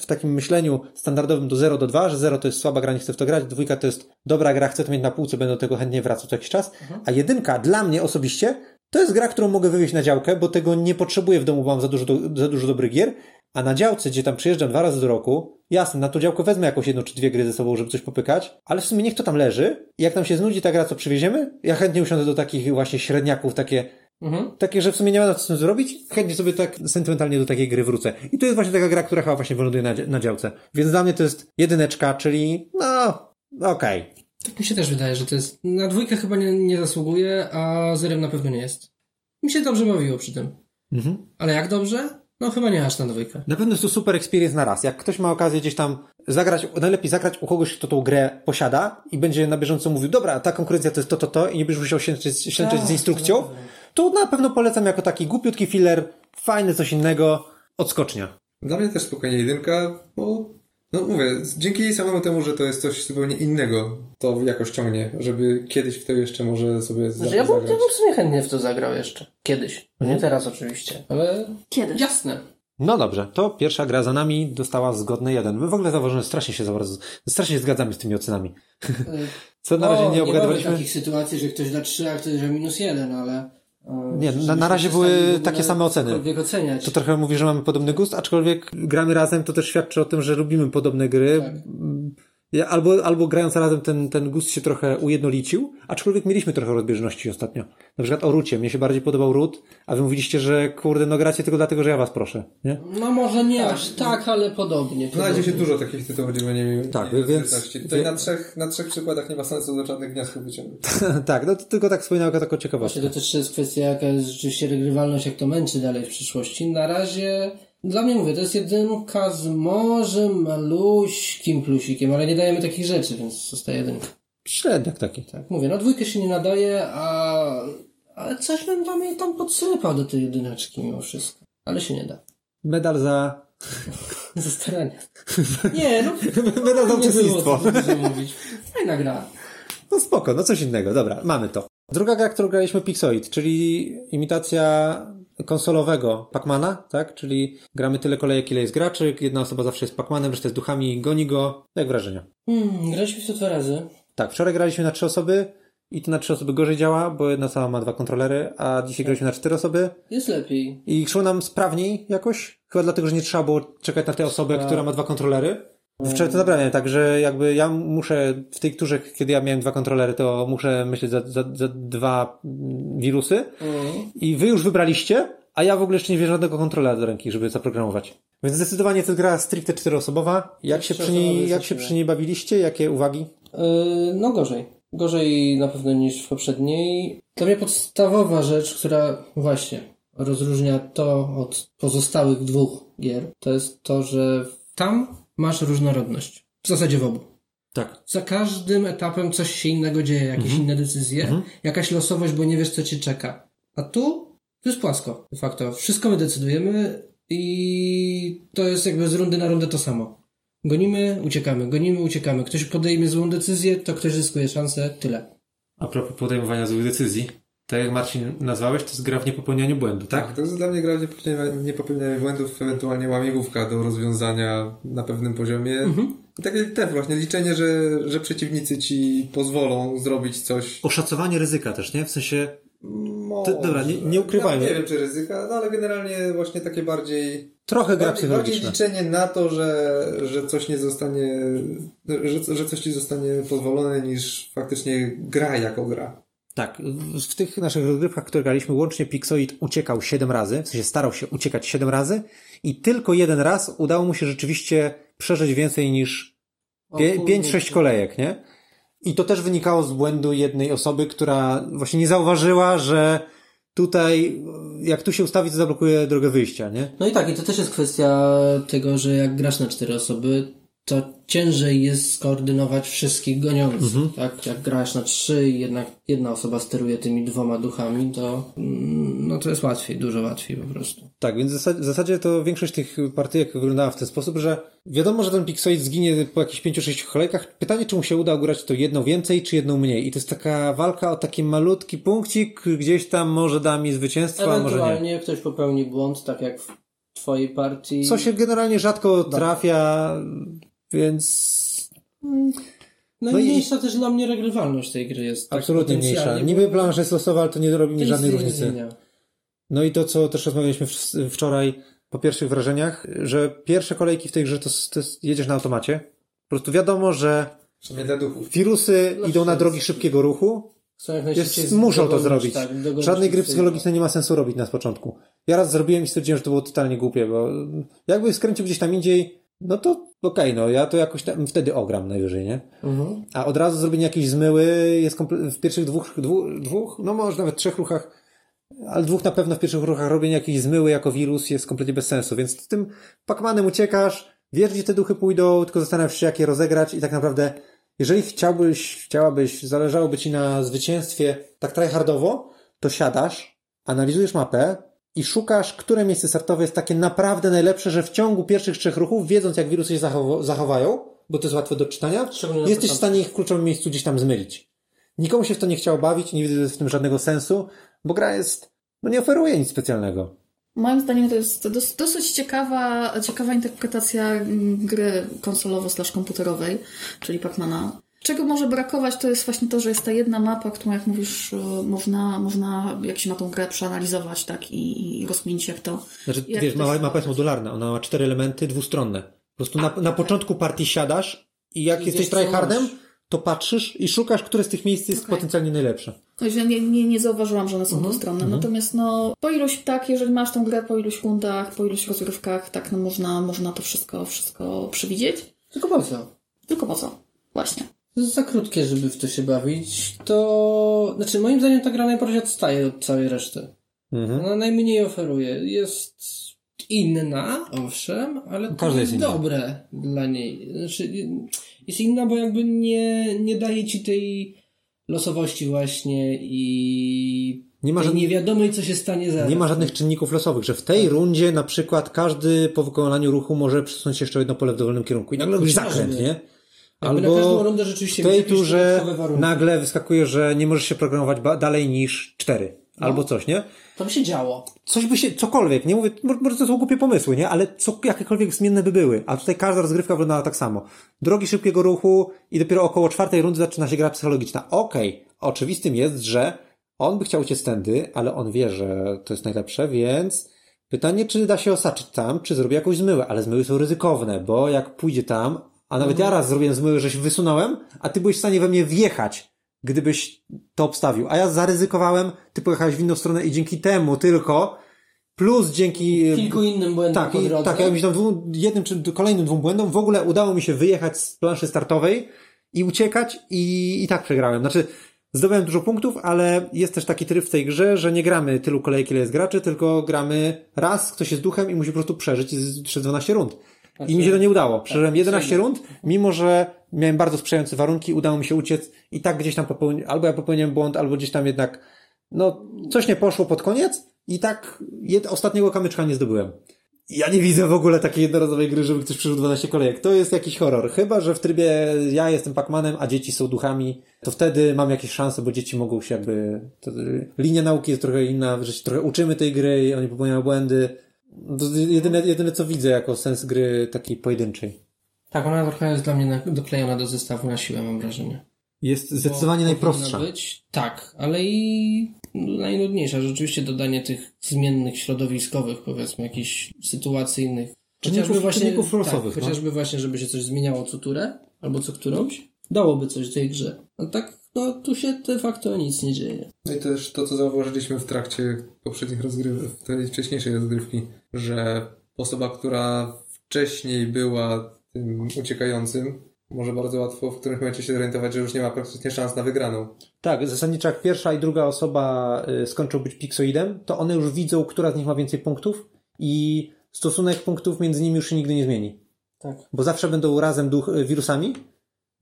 w takim myśleniu standardowym do 0 do 2, że 0 to jest słaba gra, nie chcę w to grać, dwójka to jest dobra gra, chcę to mieć na półce, będę do tego chętnie wracał co jakiś czas. A jedynka dla mnie osobiście to jest gra, którą mogę wywieźć na działkę, bo tego nie potrzebuję w domu, bo mam za dużo, do, za dużo dobrych gier. A na działce, gdzie tam przyjeżdżam dwa razy do roku, jasne, na to działko wezmę jakąś jedną czy dwie gry ze sobą, żeby coś popykać, ale w sumie niech to tam leży. Jak nam się znudzi ta gra, co przywieziemy, ja chętnie usiądę do takich właśnie średniaków, takie, Mhm. takie, że w sumie nie ma na co z tym zrobić, chętnie sobie tak sentymentalnie do takiej gry wrócę. I to jest właśnie taka gra, która chyba właśnie wyląduje na, na działce. Więc dla mnie to jest jedyneczka, czyli no, okej. Tak mi się też wydaje, że to jest. Na dwójkę chyba nie, nie zasługuje, a zerem na pewno nie jest. Mi się dobrze bawiło przy tym. Mhm. Ale jak dobrze? No chyba nie aż na dwójkę. Na pewno jest to super experience na raz. Jak ktoś ma okazję gdzieś tam zagrać, najlepiej zagrać u kogoś, kto tą grę posiada i będzie na bieżąco mówił, dobra, ta konkurencja to jest to, to, to i nie będziesz musiał ślęczyć, ślęczyć z instrukcją, to na pewno polecam jako taki głupiutki filler, fajny coś innego, odskocznia. Dla mnie też spokojnie jedynka, bo no mówię, dzięki samemu temu, że to jest coś zupełnie innego, to jakoś ciągnie, żeby kiedyś w to jeszcze może sobie Znaczy, ja, bym, ja bym w sumie chętnie w to zagrał jeszcze. Kiedyś. Nie teraz oczywiście, ale Kiedyś. jasne. No dobrze, to pierwsza gra za nami dostała zgodny jeden. My w ogóle zauważyłem, że strasznie się, zaraz- strasznie się zgadzamy z tymi ocenami. Co na razie O, nie Nie mamy obgadywaliśmy? takich sytuacji, że ktoś da 3, a ktoś da minus 1, ale... e, Nie, na- na razie były takie same oceny. oceniać. To trochę mówi, że mamy podobny gust, aczkolwiek gramy razem, to też świadczy o tym, że lubimy podobne gry. Tak. Ja, albo, albo grając razem ten, ten gust się trochę ujednolicił, aczkolwiek mieliśmy trochę rozbieżności ostatnio. Na przykład o Rucie. Mnie się bardziej podobał Rut, a wy mówiliście, że kurde, no gracie tylko dlatego, że ja was proszę, nie? No może nie aż tak, ale podobnie. Znajdzie się podobnie. dużo takich tytułów, gdzie nie mieli Tak, nie więc-. Tutaj na trzech, na trzech przykładach nie ma sensu do żadnych wniosków wyciągnąć. tak, no to tylko tak wspominałem jako taką ciekawostkę. Właśnie to też jest kwestia, jaka jest rzeczywiście regrywalność, jak to męczy dalej w przyszłości. Na razie, dla mnie mówię, to jest jedynka z może maluśkim plusikiem, ale nie dajemy takich rzeczy, więc zostaje jedynka. Średniak taki. Tak, mówię, no dwójkę się nie nadaje, a... ale coś bym tam jej tam podsypał do tej jedyneczki mimo wszystko. Ale się nie da. Medal za... Za staranie. Nie, no... Medal za uczestnictwo. mówić. Fajna gra. No spoko, no coś innego, dobra, mamy to. Druga gra, którą graliśmy Pixoid, czyli imitacja konsolowego Pacmana, tak? Czyli gramy tyle kolejek, ile jest graczy, jedna osoba zawsze jest Pacmanem, reszta jest duchami, goni go. Jak wrażenia? Hmm, graliśmy w to dwa razy. Tak, wczoraj graliśmy na trzy osoby i to na trzy osoby gorzej działa, bo jedna osoba ma dwa kontrolery, a dzisiaj graliśmy na cztery osoby Jest lepiej. i szło nam sprawniej jakoś, chyba dlatego, że nie trzeba było czekać na tę osobę, Tak. która ma dwa kontrolery. Wczoraj to naprawdę tak, że jakby ja muszę w tej turze, kiedy ja miałem dwa kontrolery, to muszę myśleć za, za, za dwa mm, wirusy Mhm. i wy już wybraliście, a ja w ogóle jeszcze nie wziąłem żadnego kontrolera do ręki, żeby zaprogramować. Więc zdecydowanie to jest gra stricte czteroosobowa. Jak się przy niej, jak się przy niej bawiliście? Jakie uwagi? Yy, no gorzej. Gorzej na pewno niż w poprzedniej. Dla mnie podstawowa rzecz, która właśnie rozróżnia to od pozostałych dwóch gier, to jest to, że tam masz różnorodność. W zasadzie w obu. Tak. Za każdym etapem coś się innego dzieje, jakieś inne decyzje, jakaś losowość, bo nie wiesz, co cię czeka. A tu to jest płasko, de facto. Wszystko my decydujemy i to jest jakby z rundy na rundę to samo. Gonimy, uciekamy, gonimy, uciekamy. Ktoś podejmie złą decyzję, to ktoś zyskuje szansę, tyle. A propos podejmowania złych decyzji, tak jak Marcin nazwałeś, to jest gra w niepopełnianiu błędu, tak? To jest dla mnie gra w niepopełnianie błędów, ewentualnie łamigłówka do rozwiązania na pewnym poziomie. I takie też właśnie liczenie, że, że przeciwnicy ci pozwolą zrobić coś. Oszacowanie ryzyka też, nie? W sensie, Może. To- dobra, nie- nie ukrywajmy. Ja nie wiem, czy ryzyka, no ale generalnie właśnie takie bardziej trochę gra Bardziej, bardziej liczenie na to, że, że coś nie zostanie, że, że coś ci zostanie pozwolone, niż faktycznie gra jako gra. Tak, w, tych naszych rozgrywkach, które graliśmy, łącznie Pixoid uciekał 7 razy, w sensie starał się uciekać 7 razy i tylko jeden raz udało mu się rzeczywiście przeżyć więcej niż O 5-6 kurde. kolejek, nie? I to też wynikało z błędu jednej osoby, która właśnie nie zauważyła, że tutaj, jak tu się ustawi, to zablokuje drogę wyjścia, nie? No i tak, i to też jest kwestia tego, że jak grasz na cztery osoby, to ciężej jest skoordynować wszystkich goniących, tak? Jak grasz na trzy i jednak jedna osoba steruje tymi dwoma duchami, to mm, no to jest łatwiej, dużo łatwiej po prostu. Tak, więc w zasadzie, w zasadzie to większość tych partyjek wyglądała w ten sposób, że wiadomo, że ten Pixoid zginie po jakichś 5-6 kolejkach. Pytanie, czy mu się uda ugrać to jedną więcej, czy jedną mniej. I to jest taka walka o taki malutki punkcik, gdzieś tam może da mi zwycięstwo, a może nie. Ewentualnie ktoś popełni błąd, tak jak w twojej partii. Co się generalnie rzadko trafia, więc Najmniejsza też dla mnie regrywalność tej gry jest. tak absolutnie mniejsza. potencjalnie, Niby jest losowa, ale to nie robi mi to żadnej nie różnicy. zmienia. No i to, co też rozmawialiśmy wczoraj, po pierwszych wrażeniach, że pierwsze kolejki w tej grze to, to jest, jedziesz na automacie. Po prostu wiadomo, że wirusy No, idą na drogi szybkiego ruchu. Chcą jak najszybciej Jest, muszą to dogonić, zrobić. tak, Żadnej gry psychologicznej nie ma sensu robić na początku. Ja raz zrobiłem i stwierdziłem, że to było totalnie głupie, bo jakby skręcił gdzieś tam indziej, no to okej, no ja to jakoś tam wtedy ogram najwyżej, nie? Mhm. A od razu zrobienie jakiejś zmyły jest w pierwszych dwóch, dwóch, dwóch, no może nawet trzech ruchach, ale dwóch na pewno w pierwszych ruchach robienie jakiejś zmyły jako wirus jest kompletnie bez sensu, więc z tym Pacmanem uciekasz, wiesz gdzie te duchy pójdą, tylko zastanawiasz się jak je rozegrać i tak naprawdę jeżeli chciałbyś, chciałabyś, zależałoby ci na zwycięstwie tak tryhardowo, to siadasz, analizujesz mapę i szukasz, które miejsce startowe jest takie naprawdę najlepsze, że w ciągu pierwszych trzech ruchów, wiedząc jak wirusy się zachow- zachowają, bo to jest łatwe do czytania, jesteś w stanie ich w kluczowym miejscu gdzieś tam zmylić. Nikomu się w to nie chciało bawić, nie widzę w tym żadnego sensu, bo gra jest, no nie oferuje nic specjalnego. Moim zdaniem to jest dos- dosyć ciekawa, ciekawa interpretacja gry konsolowo-komputerowej, czyli Pacmana. Czego może brakować, to jest właśnie to, że jest ta jedna mapa, którą, jak mówisz, y, można, można jak się ma tą grę przeanalizować, tak, i, i rozkminić, jak to... Znaczy, Jak wiesz, to mapa, jest modularna, ona ma cztery elementy dwustronne. Po prostu na, na początku partii siadasz i jak I jesteś tryhardem, to patrzysz i szukasz, które z tych miejsc jest Okej. potencjalnie najlepsze. No, że nie, nie, nie zauważyłam, że one są Mhm. dwustronne. Natomiast no, po iluś, tak, jeżeli masz tą grę po iluś rundach, po iluś rozgrywkach, tak, no można, można to wszystko, wszystko przewidzieć. Tylko po co? Tylko po co? Właśnie. Jest za krótkie, żeby w to się bawić. To... Znaczy, moim zdaniem ta gra najbardziej odstaje od całej reszty. Mhm. Ona najmniej oferuje. Jest inna, owszem, ale to jest, jest dobre dla niej. Znaczy, jest inna, bo jakby nie, nie daje ci tej losowości właśnie i Nie ma żadnych- niewiadomej, co się stanie zaraz. Nie ma żadnych czynników losowych, że w tej rundzie na przykład każdy po wykonaniu ruchu może przesunąć jeszcze jedno pole w dowolnym kierunku i nagle robisz zakręt, nie? Jakby na każdą rundę rzeczywiście w tej turze nagle wyskakuje, że nie możesz się programować dalej niż cztery. No. Albo coś, nie? To by się działo. Coś by się, cokolwiek, nie mówię, może to są głupie pomysły, nie? Ale co, jakiekolwiek zmienne by były. A tutaj każda rozgrywka wyglądała tak samo. Drogi szybkiego ruchu i dopiero około czwartej rundy zaczyna się gra psychologiczna. Okej, oczywistym jest, że on by chciał uciec tędy, ale on wie, że to jest najlepsze, więc pytanie, czy da się osaczyć tam, czy zrobi jakąś zmyłę, ale zmyły są ryzykowne, bo jak pójdzie tam, a nawet ja raz zrobiłem zmyłę, że się wysunąłem, a ty byłeś w stanie we mnie wjechać, gdybyś to obstawił. A ja zaryzykowałem, ty pojechałeś w inną stronę i dzięki temu tylko, plus dzięki... Kilku innym błędom Tak, i, tak, jakimś tam dwóm, jednym czy kolejnym dwóm błędom w ogóle udało mi się wyjechać z planszy startowej i uciekać i, i tak przegrałem. Znaczy, zdobyłem dużo punktów, ale jest też taki tryb w tej grze, że nie gramy tylu kolejek, ile jest graczy, tylko gramy raz, ktoś jest duchem i musi po prostu przeżyć przez 12 rund. I mi się to nie udało. Przeżyłem 11 rund, mimo że miałem bardzo sprzyjające warunki, udało mi się uciec i tak gdzieś tam popełniłem, albo ja popełniłem błąd, albo gdzieś tam jednak, no, coś nie poszło pod koniec i tak jed, ostatniego kamyczka nie zdobyłem. Ja nie widzę w ogóle takiej jednorazowej gry, żeby ktoś przeżył 12 kolejek. To jest jakiś horror. Chyba, że w trybie ja jestem Pacmanem, a dzieci są duchami, to wtedy mam jakieś szanse, bo dzieci mogą się jakby... To, linia nauki jest trochę inna, że się trochę uczymy tej gry i oni popełniają błędy. To jedyne, jedyne co widzę jako sens gry takiej pojedynczej. Tak, ona trochę jest dla mnie na- doklejona do zestawu na siłę, mam wrażenie. Jest zdecydowanie Bo najprostsza. Być, tak, ale i najnudniejsza. Rzeczywiście dodanie tych zmiennych środowiskowych, powiedzmy, jakichś sytuacyjnych. Czynników- czynników losowych, Tak, no. chociażby właśnie, żeby się coś zmieniało co turę, albo co którąś, dałoby coś tej grze. A tak, no tu się de facto nic nie dzieje. No i też to, co zauważyliśmy w trakcie poprzednich rozgrywek, tej wcześniejszej rozgrywki, że osoba, która wcześniej była tym uciekającym, może bardzo łatwo w którymś momencie się zorientować, że już nie ma praktycznie szans na wygraną. Tak, zasadniczo jak pierwsza i druga osoba y, skończą być piksoidem, to one już widzą, która z nich ma więcej punktów i stosunek punktów między nimi już się nigdy nie zmieni. Tak. Bo zawsze będą razem duch, y, wirusami,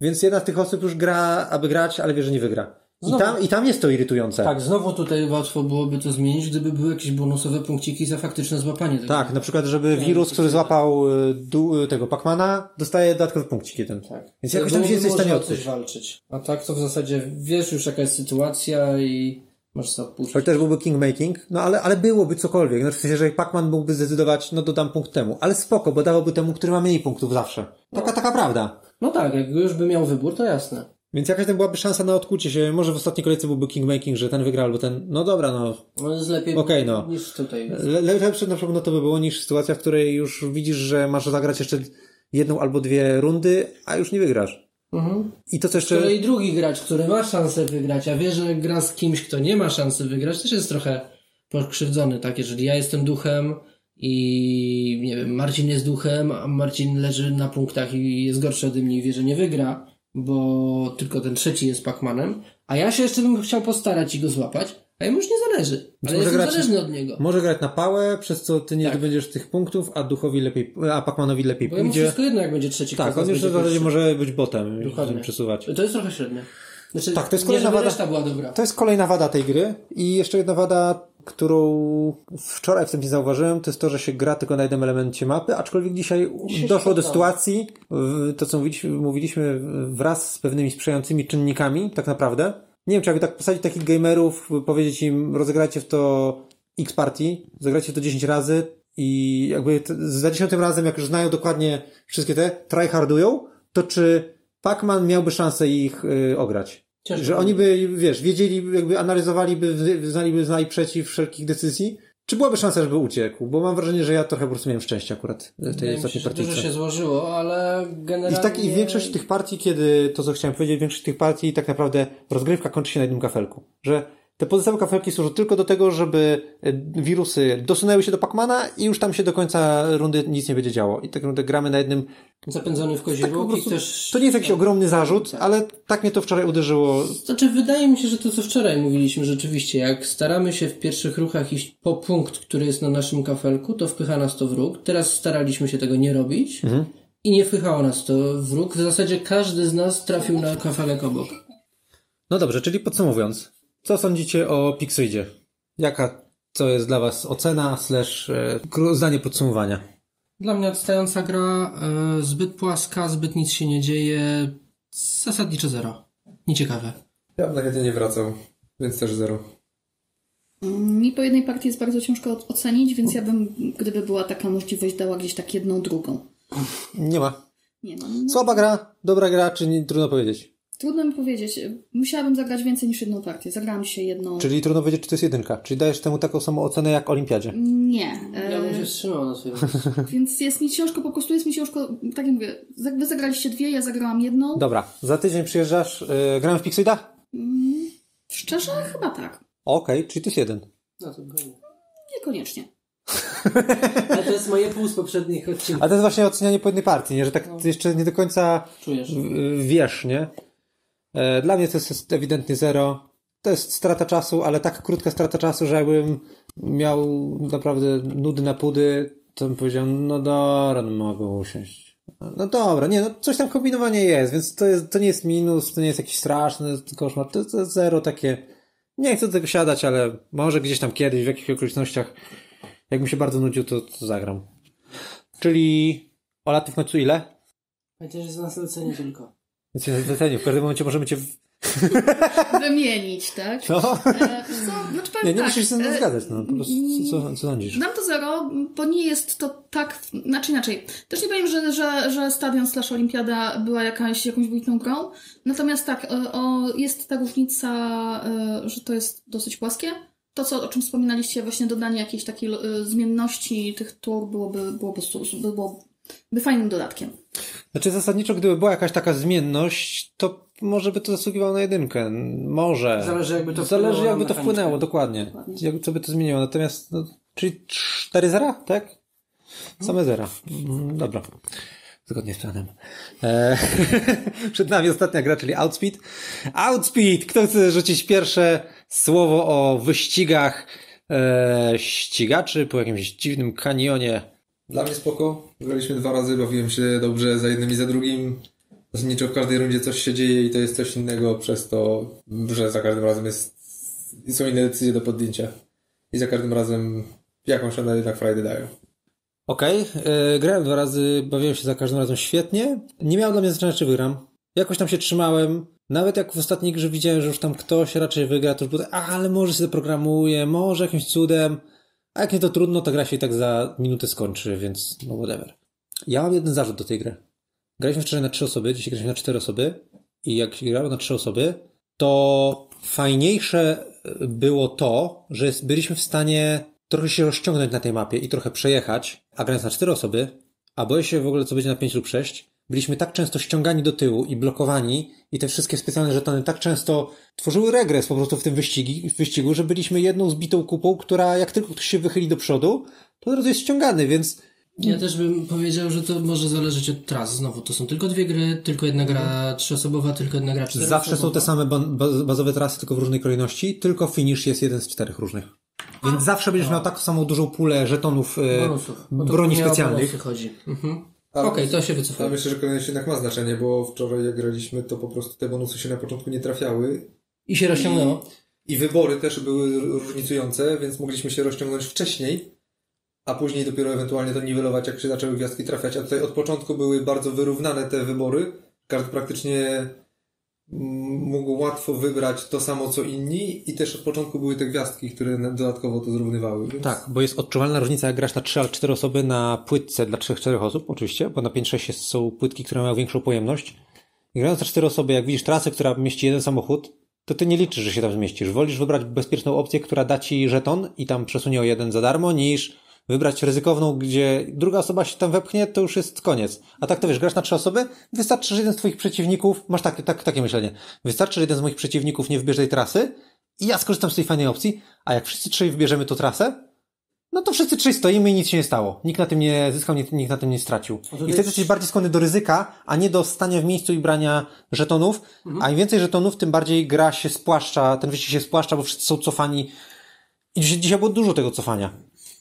więc jedna z tych osób już gra, aby grać, ale wie, że nie wygra. I tam, I tam jest to irytujące. Tak, znowu tutaj łatwo byłoby to zmienić, gdyby były jakieś bonusowe punkciki za faktyczne złapanie tego. Tak, na przykład, żeby wirus, który złapał y, du, y, tego Pacmana, dostaje dodatkowy punkcik jeden. Tak. Więc jakoś tam się jesteś w stanie można o coś odczuć. walczyć. A tak to w zasadzie wiesz już jaka jest sytuacja i możesz sobie odpuścić. To też byłby kingmaking, no ale, ale byłoby cokolwiek. No w sensie, że Pacman mógłby zdecydować, no dodam punkt temu. Ale spoko, bo dałoby temu, który ma mniej punktów zawsze. Taka, taka prawda. No tak, jak już by miał wybór, to jasne. Więc jakaś tam byłaby szansa na odkucie się. Może w ostatniej kolejce byłby kingmaking, że ten wygra albo ten. No dobra, no. No jest lepiej Okej, no. niż tutaj. Le- lepsze na przykład no to by było niż sytuacja, w której już widzisz, że masz zagrać jeszcze jedną albo dwie rundy, a już nie wygrasz. Mhm. I to co jeszcze. kolei drugi gracz, który ma szansę wygrać, a wie, że gra z kimś, kto nie ma szansy wygrać, też jest trochę pokrzywdzony, tak? Jeżeli ja jestem duchem i nie wiem, Marcin jest duchem, a Marcin leży na punktach i jest gorszy ode mnie i wie, że nie wygra, bo tylko ten trzeci jest Pacmanem, a ja się jeszcze bym chciał postarać i go złapać, a jemu już nie zależy. Ale może grać- zależny od niego. Może grać na pałę, przez co ty nie Tak. zdobędziesz tych punktów, a duchowi lepiej, a Pacmanowi lepiej Bo pójdzie. wszystko jedno, jak będzie trzeci. Tak, on już w zasadzie może być botem, Dokładnie. przesuwać. To jest trochę średnie. Znaczy, Tak, to jest kolejna wada-. To jest kolejna wada tej gry. I jeszcze jedna wada, którą wczoraj wstępnie zauważyłem, to jest to, że się gra tylko na jednym elemencie mapy, aczkolwiek dzisiaj doszło do sytuacji, w- to co mówiliśmy, mówiliśmy wraz z pewnymi sprzyjającymi czynnikami, tak naprawdę. Nie wiem, czy jakby tak posadzić takich gamerów, powiedzieć im, rozegrajcie w to X partii, zagrajcie w to 10 razy i jakby za dziesiątym razem, jak już znają dokładnie wszystkie te, tryhardują, to czy Pac-Man miałby szansę ich y, ograć? Ciężko że oni by, wiesz, wiedzieli, jakby analizowaliby, znaliby za i przeciw wszelkich decyzji, czy byłaby szansa, żeby uciekł? Bo mam wrażenie, że ja trochę po prostu miałem szczęście akurat w tej Wydaje ostatniej że dużo partii. się złożyło, ale I generalnie... w takiej większości tych partii, kiedy, to co chciałem powiedzieć, większość tych partii tak naprawdę rozgrywka kończy się na jednym kafelku. Że te pozostałe kafelki służą tylko do tego, żeby e, wirusy dosunęły się do Pacmana i już tam się do końca rundy nic nie będzie działo. I tak naprawdę gramy na jednym Zapędzony w kozi tak i też... To nie jest jakiś ogromny zarzut, ale tak mnie to wczoraj uderzyło. Znaczy, wydaje mi się, że to, co wczoraj mówiliśmy, rzeczywiście, jak staramy się w pierwszych ruchach iść po punkt, który jest na naszym kafelku, to wpycha nas to w róg. Teraz staraliśmy się tego nie robić i nie wpychało nas to w róg. W zasadzie każdy z nas trafił na kafelek obok. No dobrze, czyli podsumowując, co sądzicie o Pixoidzie? Jaka to jest dla Was ocena slash e, zdanie podsumowania? Dla mnie odstająca gra, e, zbyt płaska, zbyt nic się nie dzieje, zasadniczo zero. Nieciekawe. Ja bym na chętnie nie wracał, więc też zero. Mi po jednej partii jest bardzo ciężko ocenić, więc ja bym, gdyby była taka możliwość, dała gdzieś tak jedną, drugą. Nie ma. Nie. No, Słaba gra, dobra gra, czy nie, trudno powiedzieć. Trudno mi powiedzieć. Musiałabym zagrać więcej niż jedną partię. Zagrałam dzisiaj jedną. Czyli trudno powiedzieć, czy to jest jedynka. Czyli dajesz temu taką samą ocenę jak Olimpiadzie. Nie. Ja bym E, się wstrzymał na swoim więc jest mi ciężko, po prostu jest mi ciężko, tak jak mówię, wy zagraliście dwie, ja zagrałam jedną. Dobra, za tydzień przyjeżdżasz, yy, gramy w Pixoida? Mm, Szczerze? Chyba tak. Okej, czyli to jest jeden. No to pewnie. Niekoniecznie. Ale to jest moje pół z poprzednich odcinków. A to jest właśnie ocenianie po jednej partii, nie? że tak ty jeszcze nie do końca Czujesz? w- wiesz, nie? E, Dla mnie to jest ewidentnie zero. To jest strata czasu, ale tak krótka strata czasu, że jakbym miał naprawdę nudy na pudy, to bym powiedział, no dobra, no mogę usiąść. No dobra, nie, no coś tam kombinowanie jest, więc to, jest, to nie jest minus, to nie jest jakiś straszny koszmar, to, jest zero takie, nie chcę tego siadać, ale może gdzieś tam kiedyś, w jakichś okolicznościach, jakbym się bardzo nudził, to, to zagram. Czyli Ola, ty w końcu ile? Chociaż jest na zlecenie tylko. Ja cię wycenię. W każdym momencie możemy cię. w- Wymienić, tak? No. E, co? Znaczy powiem Nie, nie tak, musisz się ze mną e, zgadzać. No. Po prostu, co, co sądzisz? Dam to zero, bo nie jest to tak, znaczy inaczej. Też nie powiem, że, że, że Stadion slash Olimpiada była jakaś, jakąś wybitną grą. Natomiast tak, o, o, jest ta różnica, e, że to jest dosyć płaskie. To, co, o czym wspominaliście, właśnie dodanie jakiejś takiej e, zmienności tych tur byłoby, byłoby, su- byłoby fajnym dodatkiem. Znaczy zasadniczo, gdyby była jakaś taka zmienność, to może by to zasługiwało na jedynkę. Może. Zależy, jakby to Zależy wpłynęło jakby to wpłynęło, dokładnie. Dokładnie. Jak, co by to zmieniło. Natomiast, no, czyli 4 zera, tak? Same zera. Mm, Dobra. Zgodnie z planem. E, przed nami ostatnia gra, czyli Outspeed. Outspeed! Kto chce rzucić pierwsze słowo o wyścigach e, ścigaczy po jakimś dziwnym kanionie? Dla mnie spoko. Graliśmy dwa razy, bawiłem się dobrze za jednym i za drugim. Zasadniczo w każdej rundzie coś się dzieje i to jest coś innego przez to, że za każdym razem jest, są inne decyzje do podjęcia. I za każdym razem jakąś one jednak frajdę dają. Okej, okay. grałem dwa razy, bawiłem się za każdym razem świetnie. Nie miało dla mnie znaczenia, czy wygram. Jakoś tam się trzymałem. Nawet jak w ostatniej grze widziałem, że już tam ktoś raczej wygra, to już było tak, "A, ale może się zaprogramuje, może jakimś cudem. A jak nie to trudno, to gra się i tak za minutę skończy, więc no whatever. Ja mam jeden zarzut do tej gry. Graliśmy wczoraj na trzy osoby, dzisiaj graliśmy na cztery osoby i jak się grało na trzy osoby, to fajniejsze było to, że byliśmy w stanie trochę się rozciągnąć na tej mapie i trochę przejechać, a grając na cztery osoby, a boję się w ogóle co będzie na pięć lub sześć, byliśmy tak często ściągani do tyłu i blokowani i te wszystkie specjalne żetony tak często tworzyły regres po prostu w tym wyścigi, w wyścigu, że byliśmy jedną zbitą kupą, która jak tylko ktoś się wychyli do przodu, to od razu jest ściągany, więc Ja też bym powiedział, że to może zależeć od tras. Znowu, to są tylko dwie gry, tylko jedna gra trzyosobowa, tylko jedna gra czteroosobowa. Zawsze są te same bazowe trasy, tylko w różnej kolejności, tylko finish jest jeden z czterech różnych. Więc zawsze będziesz miał taką samą dużą pulę żetonów e, bonusów. Broni specjalnych. chodzi. Mhm. Okej, to się Ale wycofuje. myślę, że kolejność jednak ma znaczenie, bo wczoraj jak graliśmy, to po prostu te bonusy się na początku nie trafiały. I się rozciągnęło. I wybory też były różnicujące, więc mogliśmy się rozciągnąć wcześniej, a później dopiero ewentualnie to niwelować, jak się zaczęły gwiazdki trafiać. A tutaj od początku były bardzo wyrównane te wybory. Każdy praktycznie mógł łatwo wybrać to samo co inni i też od początku były te gwiazdki, które dodatkowo to zrównywały. Więc... Tak, bo jest odczuwalna różnica, jak grasz na 3 albo 4 osoby na płytce dla 3-4 osób, oczywiście, bo na 5-6 jest- są płytki, które mają większą pojemność. I grając na 4 osoby, jak widzisz trasę, która mieści jeden samochód, to ty nie liczysz, że się tam zmieścisz. Wolisz wybrać bezpieczną opcję, która da ci żeton i tam przesunie o jeden za darmo, niż wybrać ryzykowną, gdzie druga osoba się tam wepchnie, to już jest koniec. A tak to wiesz, grasz na trzy osoby, wystarczy, że jeden z twoich przeciwników, masz tak, tak, takie myślenie, wystarczy, że jeden z moich przeciwników nie wybierze tej trasy i ja skorzystam z tej fajnej opcji, a jak wszyscy trzej wybierzemy tą trasę, no to wszyscy trzej stoimy i nic się nie stało. Nikt na tym nie zyskał, nikt, na tym nie stracił. I wtedy jesteś bardziej skłonny do ryzyka, a nie do stania w miejscu i brania żetonów. A im więcej żetonów, tym bardziej gra się spłaszcza, ten wyścig się spłaszcza, bo wszyscy są cofani. I dzisiaj, dzisiaj było dużo tego cofania.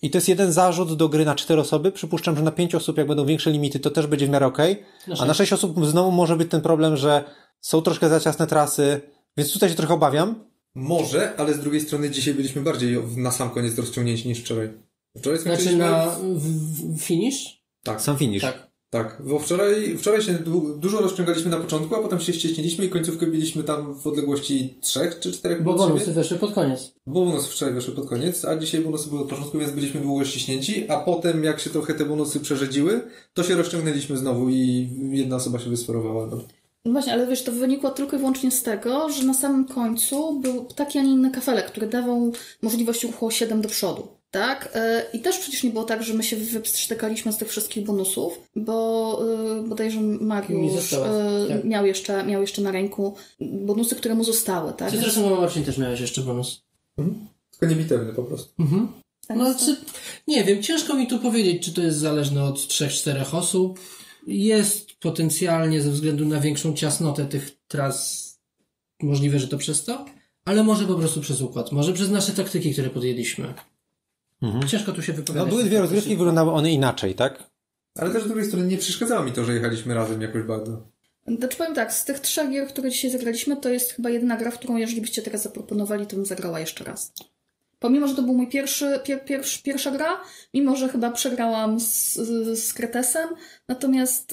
I to jest jeden zarzut do gry na cztery osoby. Przypuszczam, że na pięć osób, jak będą większe limity, to też będzie w miarę okej. A na sześć osób znowu może być ten problem, że są troszkę za ciasne trasy, więc tutaj się trochę obawiam. Może, ale z drugiej strony dzisiaj byliśmy bardziej na sam koniec rozciągnięci niż wczoraj. Wczoraj Znaczy skończyliśmy... na w, w finish? Tak, Sam finish. Tak. Tak. Bo wczoraj, wczoraj się du- dużo rozciągaliśmy na początku, a potem się ścieśniliśmy i końcówkę biliśmy tam w odległości trzech czy czterech Bo od siebie. bonusy weszły pod koniec. Bo bonusy wczoraj weszły pod koniec, a dzisiaj bonusy były od początku, więc byliśmy długo ściśnięci, a potem jak się trochę te bonusy przerzedziły, to się rozciągnęliśmy znowu i jedna osoba się wysforowała. No. No Właśnie, ale wiesz, to wynikło tylko i wyłącznie z tego, że na samym końcu był taki, a nie inny kafelek, który dawał możliwość ruchu o 7 do przodu. Tak? E, I też przecież nie było tak, że my się wyprztykaliśmy z tych wszystkich bonusów, bo y, bodajże Mi Mariusz została, y, tak. miał, jeszcze, miał jeszcze na ręku bonusy, które mu zostały. Tak? Ty zresztą Marcin też miałeś jeszcze bonus. Tylko niebitewny po prostu. Mhm. Tak, No, to- czy, nie wiem, ciężko mi tu powiedzieć, czy to jest zależne od 3-4 osób. Jest potencjalnie ze względu na większą ciasnotę tych tras możliwe, że to przez to, ale może po prostu przez układ, może przez nasze taktyki, które podjęliśmy. Ciężko tu się No wypowiadać. były dwie rozgrywki, wyglądały one inaczej, tak? Ale też z drugiej strony nie przeszkadzało mi to, że jechaliśmy razem jakoś bardzo. Znaczy powiem tak, z tych trzech gier, które dzisiaj zagraliśmy, to jest chyba jedna gra, w którą jeżeli byście teraz zaproponowali, to bym zagrała jeszcze raz. Pomimo, że to był mój pierwszy, pier, pierwszy, pierwsza gra, mimo, że chyba przegrałam z, z, Kretesem, natomiast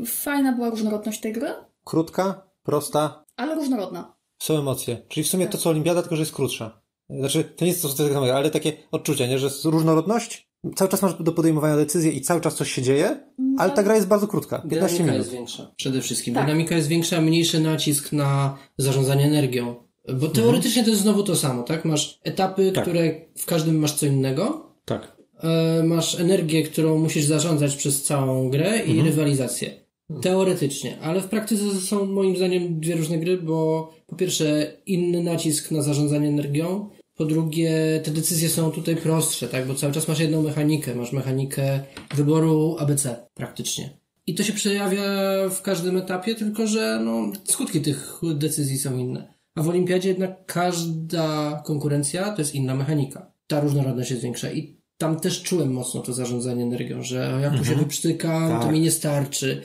yy, fajna była różnorodność tej gry, Krótka, prosta, ale różnorodna. są emocje. Czyli w sumie to co Olimpiada, tylko że jest krótsza. Znaczy, to nie jest to, co samego, ale takie odczucie, nie? że jest różnorodność, cały czas masz do podejmowania decyzji i cały czas coś się dzieje, ale ta gra jest bardzo krótka, 15 Dynamika minut. jest większa. Przede wszystkim. Tak. Dynamika jest większa, mniejszy nacisk na zarządzanie energią. Bo teoretycznie to jest znowu to samo, tak? Masz etapy, Tak. które w każdym masz co innego. Tak. E, masz energię, którą musisz zarządzać przez całą grę i rywalizację. Teoretycznie, ale w praktyce to są moim zdaniem dwie różne gry, bo po pierwsze inny nacisk na zarządzanie energią, po drugie te decyzje są tutaj prostsze, tak? Bo cały czas masz jedną mechanikę, masz mechanikę wyboru ABC praktycznie. I to się przejawia w każdym etapie, tylko że no, skutki tych decyzji są inne. A w Olimpiadzie jednak każda konkurencja to jest inna mechanika. Ta różnorodność jest większa i tam też czułem mocno to zarządzanie energią, że jak tu się wyprztykam, to Tak. mi nie starczy.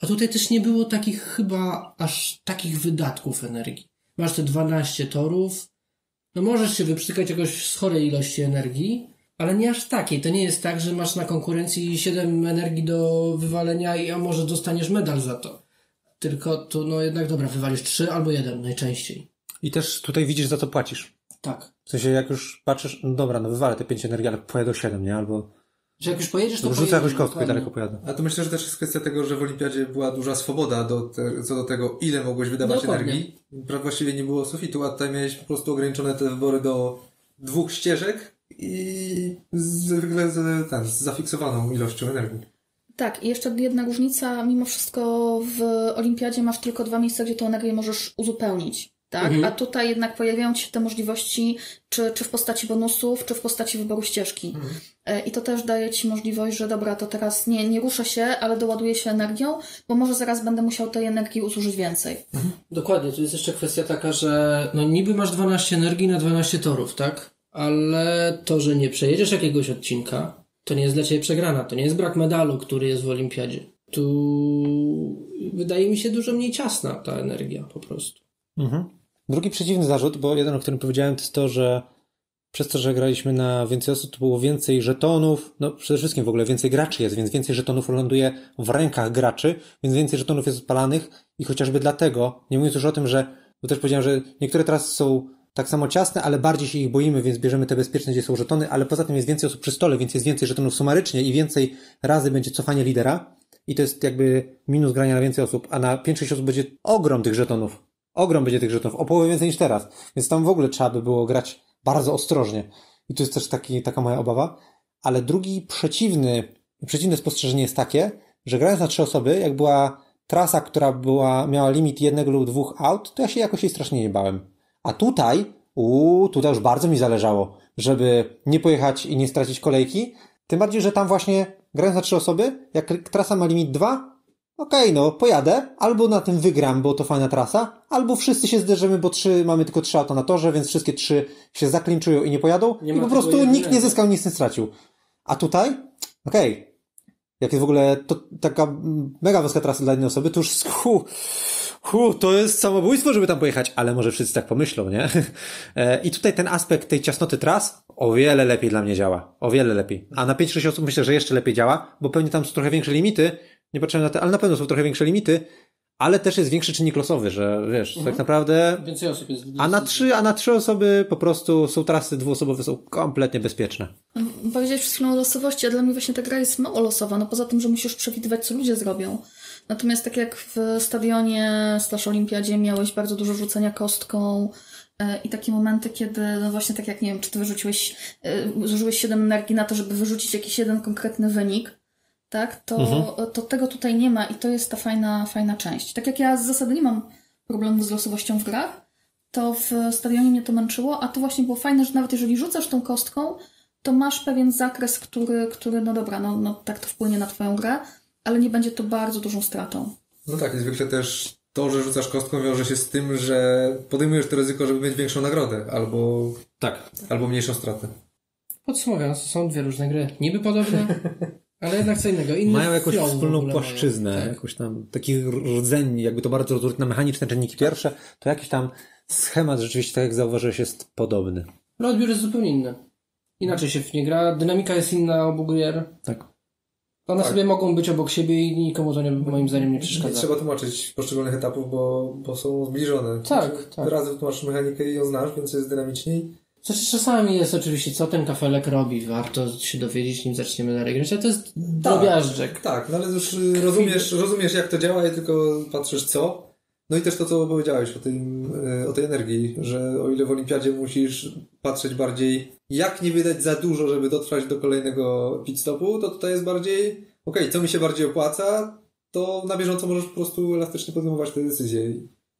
A tutaj też nie było takich chyba aż takich wydatków energii. Masz te 12 torów, no możesz się wyprztykać jakoś z chorej ilości energii, ale nie aż takiej. To nie jest tak, że masz na konkurencji 7 energii do wywalenia i a może dostaniesz medal za to. Tylko tu no jednak dobra, wywalisz 3 albo 1 najczęściej. I też tutaj widzisz, za co płacisz. Tak. W sensie, jak już patrzysz, no dobra, no wywalę te 5 energii, ale pojadę do 7, nie? Albo Że jak już pojedziesz, to Rzucę jakąś kostkę i daleko pojadę. A to myślę, że też jest kwestia tego, że w Olimpiadzie była duża swoboda do te, co do tego, ile mogłeś wydawać Dokładnie. energii. Właściwie nie było sufitu, a tutaj miałeś po prostu ograniczone te wybory do dwóch ścieżek i zwykle z, ten, z zafiksowaną ilością energii. Tak, i jeszcze jedna różnica, mimo wszystko w Olimpiadzie masz tylko dwa miejsca, gdzie tą energię możesz uzupełnić. Tak? Mhm. A tutaj jednak pojawiają się te możliwości, czy, czy w postaci bonusów, czy w postaci wyboru ścieżki. E, I to też daje Ci możliwość, że dobra, to teraz nie, nie ruszę się, ale doładuję się energią, bo może zaraz będę musiał tej energii uzużyć więcej. Dokładnie, tu jest jeszcze kwestia taka, że no niby masz 12 energii na 12 torów, tak? Ale to, że nie przejedziesz jakiegoś odcinka, to nie jest dla Ciebie przegrana, to nie jest brak medalu, który jest w Olimpiadzie. Tu wydaje mi się dużo mniej ciasna ta energia po prostu. Mhm. Drugi przeciwny zarzut, bo jeden, o którym powiedziałem, to jest to, że przez to, że graliśmy na więcej osób, to było więcej żetonów, no przede wszystkim w ogóle więcej graczy jest, więc więcej żetonów ląduje w rękach graczy, więc więcej żetonów jest odpalanych i chociażby dlatego, nie mówiąc już o tym, że, bo też powiedziałem, że niektóre trasy są tak samo ciasne, ale bardziej się ich boimy, więc bierzemy te bezpieczne, gdzie są żetony, ale poza tym jest więcej osób przy stole, więc jest więcej żetonów sumarycznie i więcej razy będzie cofanie lidera i to jest jakby minus grania na więcej osób, a na 5-6 osób będzie ogrom tych żetonów. Ogrom będzie tych żetonów, o połowę więcej niż teraz. Więc tam w ogóle trzeba by było grać bardzo ostrożnie. I tu jest też taki, taka moja obawa. Ale drugi przeciwny, przeciwne spostrzeżenie jest takie, że grając na trzy osoby, jak była trasa, która była, miała limit jednego lub dwóch aut, to ja się jakoś jej strasznie nie bałem. A tutaj, uuu, tutaj już bardzo mi zależało, żeby nie pojechać i nie stracić kolejki. Tym bardziej, że tam właśnie grając na trzy osoby, jak trasa ma limit dwa, okej, no, pojadę, albo na tym wygram, bo to fajna trasa, albo wszyscy się zderzymy, bo trzy, mamy tylko trzy auta na torze, więc wszystkie trzy się zaklinczują i nie pojadą Nie i po prostu nikt nie zyskał, nic nie stracił. A tutaj, okej, jak jest w ogóle to, taka mega wąska trasa dla jednej osoby, to już hu, hu, to jest samobójstwo, żeby tam pojechać, ale może wszyscy tak pomyślą, nie? E, I tutaj ten aspekt tej ciasnoty tras o wiele lepiej dla mnie działa. O wiele lepiej. A na 5-6 osób myślę, że jeszcze lepiej działa, bo pewnie tam są trochę większe limity, nie patrzyłem na te, ale na pewno są trochę większe limity, ale też jest większy czynnik losowy, że wiesz, tak naprawdę Więcej osób jest. a na trzy, a na trzy osoby po prostu są trasy dwuosobowe, są kompletnie bezpieczne. Powiedziałeś przed chwilą o losowości, a dla mnie właśnie ta gra jest mało losowa, no poza tym, że musisz przewidywać, co ludzie zrobią. Natomiast tak jak w stadionie slash olimpiadzie miałeś bardzo dużo rzucenia kostką e, i takie momenty, kiedy no właśnie tak jak, nie wiem, czy ty wyrzuciłeś, e, zużyłeś 7 energii na to, żeby wyrzucić jakiś jeden konkretny wynik, tak, to, to tego tutaj nie ma i to jest ta fajna, fajna część. Tak jak ja z zasady nie mam problemu z losowością w grach, to w stadionie mnie to męczyło, a to właśnie było fajne, że nawet jeżeli rzucasz tą kostką, to masz pewien zakres, który, który no dobra, no, no tak to wpłynie na twoją grę, ale nie będzie to bardzo dużą stratą. No tak, i zwykle też to, że rzucasz kostką wiąże się z tym, że podejmujesz to ryzyko, żeby mieć większą nagrodę albo, Tak. albo mniejszą stratę. Podsumowując, są dwie różne gry. Niby podobne, ale jednak co innego. Inny Mają jakąś wspólną ogóle mają. płaszczyznę, Tak. jakoś tam taki rdzeń, jakby to bardzo rozróżnione mechaniczne czynniki pierwsze, to jakiś tam schemat rzeczywiście, tak jak zauważyłeś, jest podobny. Ale odbiór jest zupełnie inny. Inaczej się w nie gra, dynamika jest inna obu gier. Tak. One Tak. sobie mogą być obok siebie i nikomu to nie, moim zdaniem nie Nie przeszkadza. trzeba tłumaczyć poszczególnych etapów, bo, bo są zbliżone. Tak, Znaczy, tak. Razy wytłumaczysz mechanikę i ją znasz, więc jest dynamiczniej. Znaczy, czasami jest oczywiście, co ten kafelek robi, warto się dowiedzieć, nim zaczniemy dalej grać, ale to jest drobiażdżek. Tak, no ale już y, rozumiesz, rozumiesz jak to działa i tylko patrzysz co. No i też to, co powiedziałeś o, tym, y, o tej energii, że o ile w olimpiadzie musisz patrzeć bardziej, jak nie wydać za dużo, żeby dotrwać do kolejnego pit stopu, to tutaj jest bardziej, okej, co mi się bardziej opłaca, to na bieżąco możesz po prostu elastycznie podejmować te decyzje.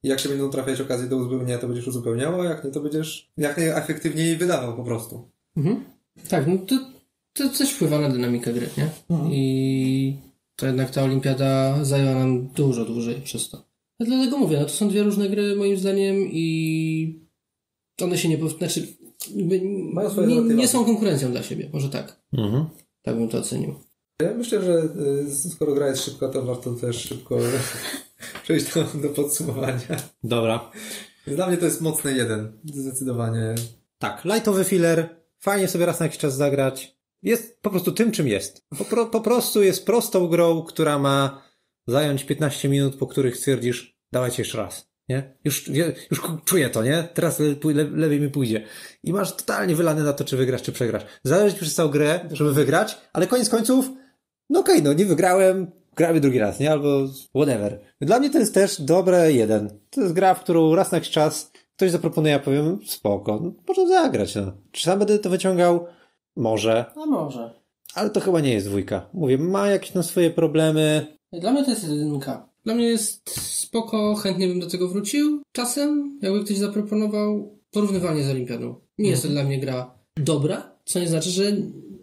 I jak się będą trafiać okazje do uzupełnienia, to będziesz uzupełniał, a jak nie, to będziesz jak najefektywniej wydawał po prostu. Mhm. Tak, no to, to też wpływa na dynamikę gry, nie? I to jednak ta olimpiada zajęła nam dużo dłużej przez to. Ja dlatego mówię, no to są dwie różne gry moim zdaniem i one się nie pow... znaczy jakby Mają swoje nie, nie są konkurencją dla siebie, może tak. Mhm. Tak bym to ocenił. Ja myślę, że y, skoro gra jest szybka, to warto też szybko przejść do, do podsumowania. Dobra. Dla mnie to jest mocny jeden. Zdecydowanie. Tak, lightowy filler, fajnie sobie raz na jakiś czas zagrać. Jest po prostu tym, czym jest. Po, po prostu jest prostą grą, która ma zająć 15 minut, po których stwierdzisz, dawajcie jeszcze raz. nie? Już, już czuję to, nie? Teraz le, le, lepiej mi pójdzie. I masz totalnie wylane na to, czy wygrasz, czy przegrasz. Zależy ci przez całą grę, żeby wygrać, ale koniec końców, no okej, no nie wygrałem, gramy drugi raz, nie? Albo whatever. Dla mnie to jest też dobre jeden. To jest gra, w którą raz na jakiś czas ktoś zaproponuje, ja powiem, spoko, no, można zagrać, no. Czy sam będę to wyciągał? Może. A może. Ale to chyba nie jest dwójka. Mówię, ma jakieś tam swoje problemy. Dla mnie to jest jedynka. Dla mnie jest spoko, chętnie bym do tego wrócił. Czasem, jakby ktoś zaproponował porównywanie z Olimpiadą. Nie jest to dla mnie gra dobra, co nie znaczy, że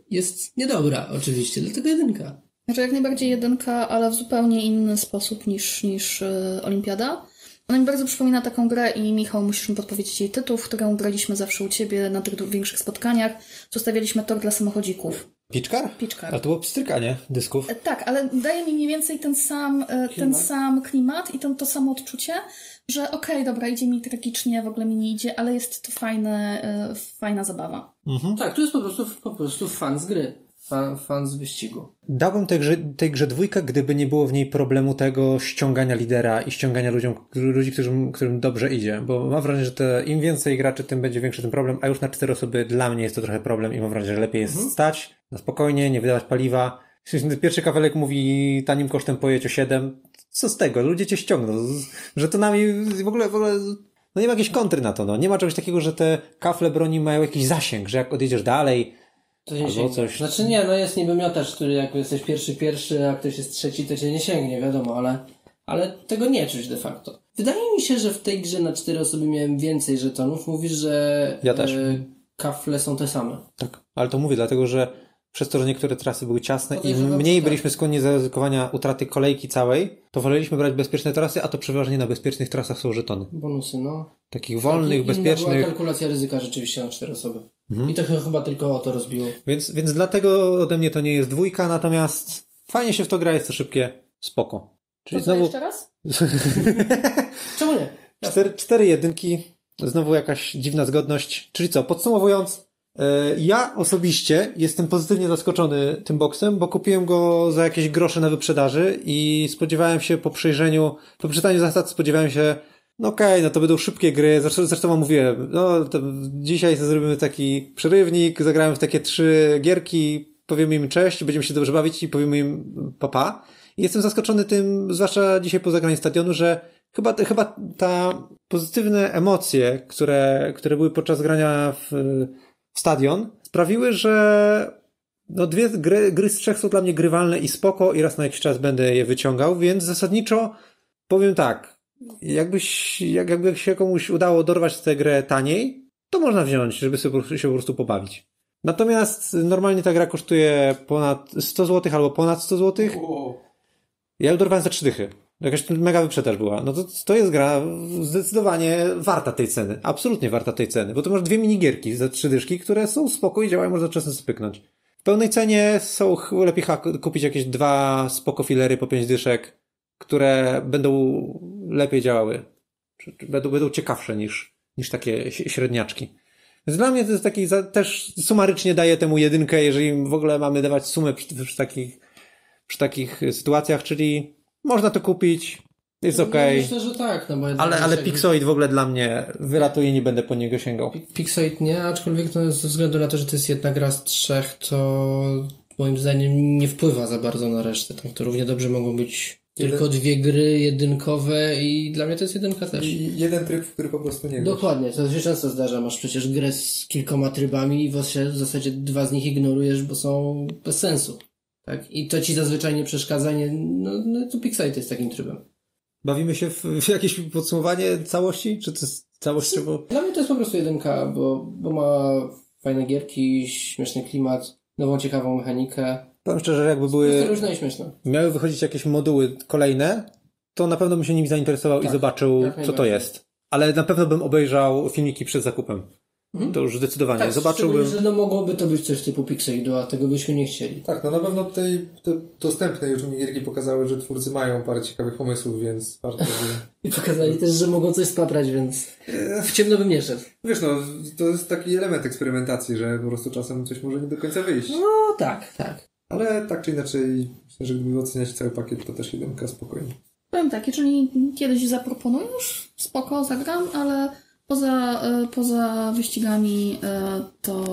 jest niedobra, oczywiście, dlatego jedynka. Znaczy jak najbardziej jedynka, ale w zupełnie inny sposób niż, niż e, Olimpiada. Ona mi bardzo przypomina taką grę i Michał, musisz mi podpowiedzieć jej tytuł, w którą graliśmy zawsze u Ciebie na tych większych spotkaniach. Zostawialiśmy tor dla samochodzików. Piczkar? Piczkar. Ale to było pstrykanie dysków. E, Tak, ale daje mi mniej więcej ten sam, e, ten Klimat? sam klimat i ten, to samo odczucie, że okej, dobra, idzie mi tragicznie, w ogóle mi nie idzie, ale jest to fajne, e, fajna zabawa. Mhm. Tak, tu jest po prostu, po prostu fan z gry. Fan, fan z wyścigu. Dałbym tej grze, tej grze dwójkę, gdyby nie było w niej problemu tego ściągania lidera i ściągania ludziom, ludzi, którym, którym dobrze idzie. Bo mam wrażenie, że te, im więcej graczy, tym będzie większy ten problem, a już na cztery osoby dla mnie jest to trochę problem i mam wrażenie, że lepiej jest stać na spokojnie, nie wydawać paliwa. Pierwszy kawałek mówi tanim kosztem pojedź o 7. Co z tego? Ludzie cię ściągną. Że to nami w ogóle, w ogóle no nie ma jakiejś kontry na to. No. Nie ma czegoś takiego, że te kafle broni mają jakiś zasięg, że jak odjedziesz dalej, To nie Albo sięgnie. coś- Znaczy nie, no jest niby miotacz, który jak jesteś pierwszy, pierwszy, a ktoś jest trzeci, to cię nie sięgnie, wiadomo, ale, ale tego nie czuć de facto. Wydaje mi się, że w tej grze na cztery osoby miałem więcej żetonów. Mówisz, że Ja też. E, kafle są te same. Tak, ale to mówię, dlatego że przez to, że niektóre trasy były ciasne i mniej tak. byliśmy skłonni do ryzykowania utraty kolejki całej, to woleliśmy brać bezpieczne trasy, a to przeważnie na bezpiecznych trasach są żetony. Bonusy, no. Takich wolnych, była bezpiecznych. kalkulacja ryzyka rzeczywiście na cztery osoby. Mhm. I to ch- chyba tylko o to rozbiło. Więc, więc dlatego ode mnie to nie jest dwójka, natomiast fajnie się w to gra, jest to szybkie, spoko. To Czyli co, znowu jeszcze raz? Czemu nie? cztery, cztery jedynki, znowu jakaś dziwna zgodność. Czyli co, podsumowując, ja osobiście jestem pozytywnie zaskoczony tym boksem, bo kupiłem go za jakieś grosze na wyprzedaży i spodziewałem się po przejrzeniu, po przeczytaniu zasad spodziewałem się, no okej, no to będą szybkie gry, zresztą, zresztą wam mówiłem, no to dzisiaj zrobimy taki przerywnik, zagrałem w takie trzy gierki, powiemy im cześć, będziemy się dobrze bawić i powiemy im papa. I jestem zaskoczony tym, zwłaszcza dzisiaj po zagraniu stadionu, że chyba, chyba ta pozytywne emocje, które, które były podczas grania w, w stadion, sprawiły, że no dwie gry, gry z trzech są dla mnie grywalne i spoko i raz na jakiś czas będę je wyciągał, więc zasadniczo powiem tak, jakbyś, jak, jakby się komuś udało dorwać tę grę taniej, to można wziąć, żeby sobie się po prostu pobawić. Natomiast normalnie ta gra kosztuje ponad 100 zł albo ponad 100 zł. Ja ją dorwałem za trzy dychy. Jakaś mega wyprzedaż była. No to, to jest gra zdecydowanie warta tej ceny. Absolutnie warta tej ceny. Bo to masz dwie minigierki za trzy dyszki, które są spoko i działają, można czasem spyknąć. W pełnej cenie są lepiej kupić jakieś dwa spoko filery po pięć dyszek, które będą lepiej działały. Będą, będą ciekawsze niż, niż takie średniaczki. Więc dla mnie to jest taki, za, też sumarycznie daję temu jedynkę, jeżeli w ogóle mamy dawać sumę przy, przy takich przy takich sytuacjach, czyli można to kupić, jest No, okej, myślę, że tak, no bo ale, ale Pixoid w ogóle dla mnie wyratuje, nie będę po niego sięgał. Pi- Pixoid nie, aczkolwiek to ze względu na to, że to jest jedna gra z trzech, to moim zdaniem nie wpływa za bardzo na resztę. Tak, to równie dobrze mogą być Jeden- tylko dwie gry jedynkowe i dla mnie to jest jedynka też. I jeden tryb, w który po prostu nie grasz. Dokładnie, to się często zdarza. Masz przecież grę z kilkoma trybami i w zasadzie dwa z nich ignorujesz, bo są bez sensu. Tak? I to ci zazwyczaj nie przeszkadza. Nie, no, no to Pixoid jest takim trybem. Bawimy się w, w jakieś podsumowanie całości? Czy to jest całościowo? Dla mnie to jest po prostu jedynka, bo, bo ma fajne gierki, śmieszny klimat, nową ciekawą mechanikę. Powiem szczerze, jakby Jest były, różne i śmieszne. miały wychodzić jakieś moduły kolejne, to na pewno bym się nimi zainteresował i Tak, zobaczył, jak co to jest. Ale na pewno bym obejrzał filmiki przed zakupem. Mhm. To już zdecydowanie. Tak, Zobaczyłbym. że no mogłoby to być coś typu Pixoidu, a tego byśmy nie chcieli. Tak, no na pewno tej te dostępne już minigierki pokazały, że twórcy mają parę ciekawych pomysłów, więc warto by... I pokazali też, że mogą coś spaprać, więc w ciemno bym nie szedł. Wiesz no, to jest taki element eksperymentacji, że po prostu czasem coś może nie do końca wyjść. No tak, tak. Ale tak czy inaczej, myślę, że gdyby oceniać cały pakiet, to też jedynka spokojnie. Powiem tak, jeżeli kiedyś zaproponujesz, spoko, zagram, ale poza, e, poza wyścigami e, to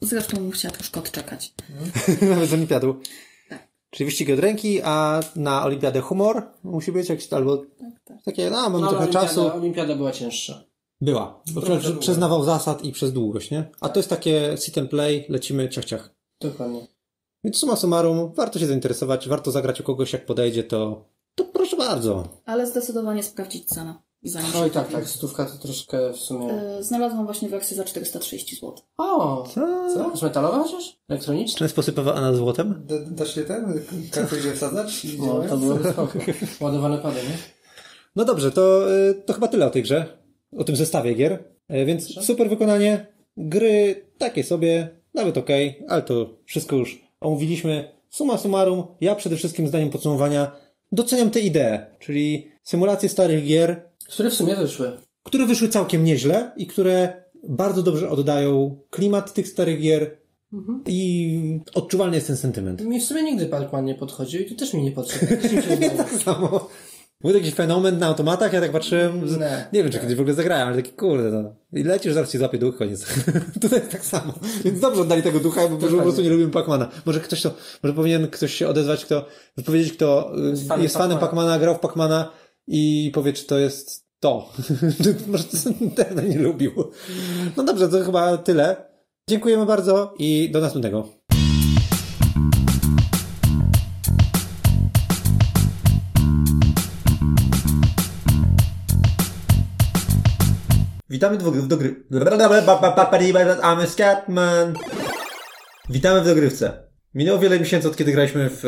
zresztą bym chciała troszkę odczekać. Nawet z olimpiadu. Czyli wyścigi od ręki, a na olimpiadę humor musi być jakiś albo Tak, tak. takie, no mam No, trochę olimpiada, czasu. Olimpiada była cięższa. Była. Bo Trochę przez, była. przez nawał zasad i przez długość, nie? A to jest takie sit and play, lecimy ciach ciach. Dokładnie. Więc suma summarum, warto się zainteresować, warto zagrać u kogoś, jak podejdzie, to, to proszę bardzo. Ale zdecydowanie sprawdzić cenę. Zanim się Oj tak, tak, stówka to troszkę w sumie... E, Znalazłam właśnie wersję za 430 zł. O, co? Jest metalowa chociaż? Elektroniczna? Czy Anna złotem? Da, się ten kartę gdzie wsadzać? i No, to byłoby spoko. Ładowane pady, nie? No dobrze, to, y, to chyba tyle o tej grze. O tym zestawie gier. Y, Więc super wykonanie. Gry takie sobie, nawet okej, ale to wszystko już omówiliśmy. Suma summarum, ja przede wszystkim zdaniem podsumowania doceniam tę ideę, czyli symulację starych gier, Które w sumie wyszły. które wyszły całkiem nieźle i które bardzo dobrze oddają klimat tych starych gier i odczuwalny jest ten sentyment. Mi w sumie nigdy Pac-Man nie podchodził i tu też mi nie podszedł. Mi. Tak samo. Był jakiś fenomen na automatach, ja tak patrzyłem, z... Nie. nie wiem, czy kiedyś w ogóle zagrałem, ale taki kurde, no. I lecisz, zaraz ci złapie duch, koniec. Tutaj jest tak samo. Więc dobrze oddali tego ducha, bo po prostu nie lubimy Pacmana. Może ktoś to, może powinien ktoś się odezwać, kto, powiedzieć, kto y, Jest fanem jest fanem Pac-Mana. Pacmana, grał w Pacmana i powie, czy to jest to. może ten nie lubił. No dobrze, to chyba tyle. Dziękujemy bardzo i do następnego. Witamy w, dogry... I'm Scatman. Witamy w dogrywce. Minęło wiele miesięcy od kiedy graliśmy w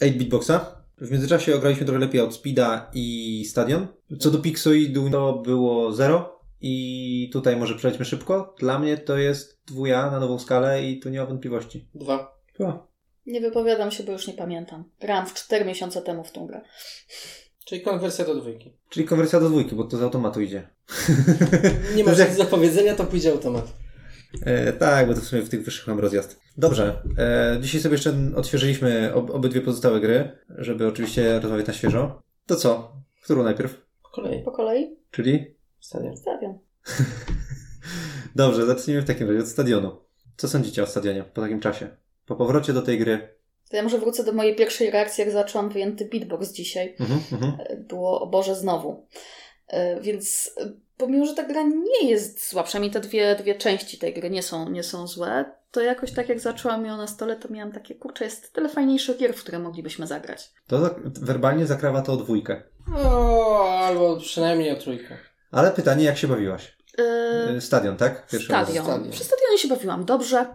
e, 8-bit boxa. W międzyczasie ograliśmy trochę lepiej od Speeda i Stadion. Co do Pixoidu to było 0 i tutaj może przejdźmy szybko. Dla mnie to jest dwuja na nową skalę i tu nie ma wątpliwości. Dwa. Chyba. Nie wypowiadam się, bo już nie pamiętam. Grałam w 4 miesiące temu w tą grę. Czyli konwersja do dwójki. Czyli konwersja do dwójki, bo to z automatu idzie. Nie masz jest nic do powiedzenia, to pójdzie automat. E, tak, bo to w sumie w tych wyższych mam rozjazd. Dobrze. E, dzisiaj sobie jeszcze odświeżyliśmy ob, obydwie pozostałe gry, żeby oczywiście rozmawiać na świeżo. To co? Którą najpierw? Po kolei. Po kolei Czyli? Stadion. stawiam. Dobrze, zacznijmy w takim razie od stadionu. Co sądzicie o stadionie po takim czasie? Po powrocie do tej gry. To ja może wrócę do mojej pierwszej reakcji, jak zaczęłam wyjęty beatbox dzisiaj. Mhm, mhm. Było, o Boże, znowu. E, Więc pomimo, że ta gra nie jest zła, przynajmniej te dwie, dwie części tej gry nie są, nie są złe, to jakoś tak jak zaczęłam ją na stole, to miałam takie, kurczę, jest tyle fajniejszych gier, w które moglibyśmy zagrać. To zak- werbalnie zakrawa to o dwójkę. O, albo przynajmniej o trójkę. Ale pytanie, jak się bawiłaś? E, Stadion, tak? Pierwszy. Stadion. stadion. Przy stadionie się bawiłam dobrze.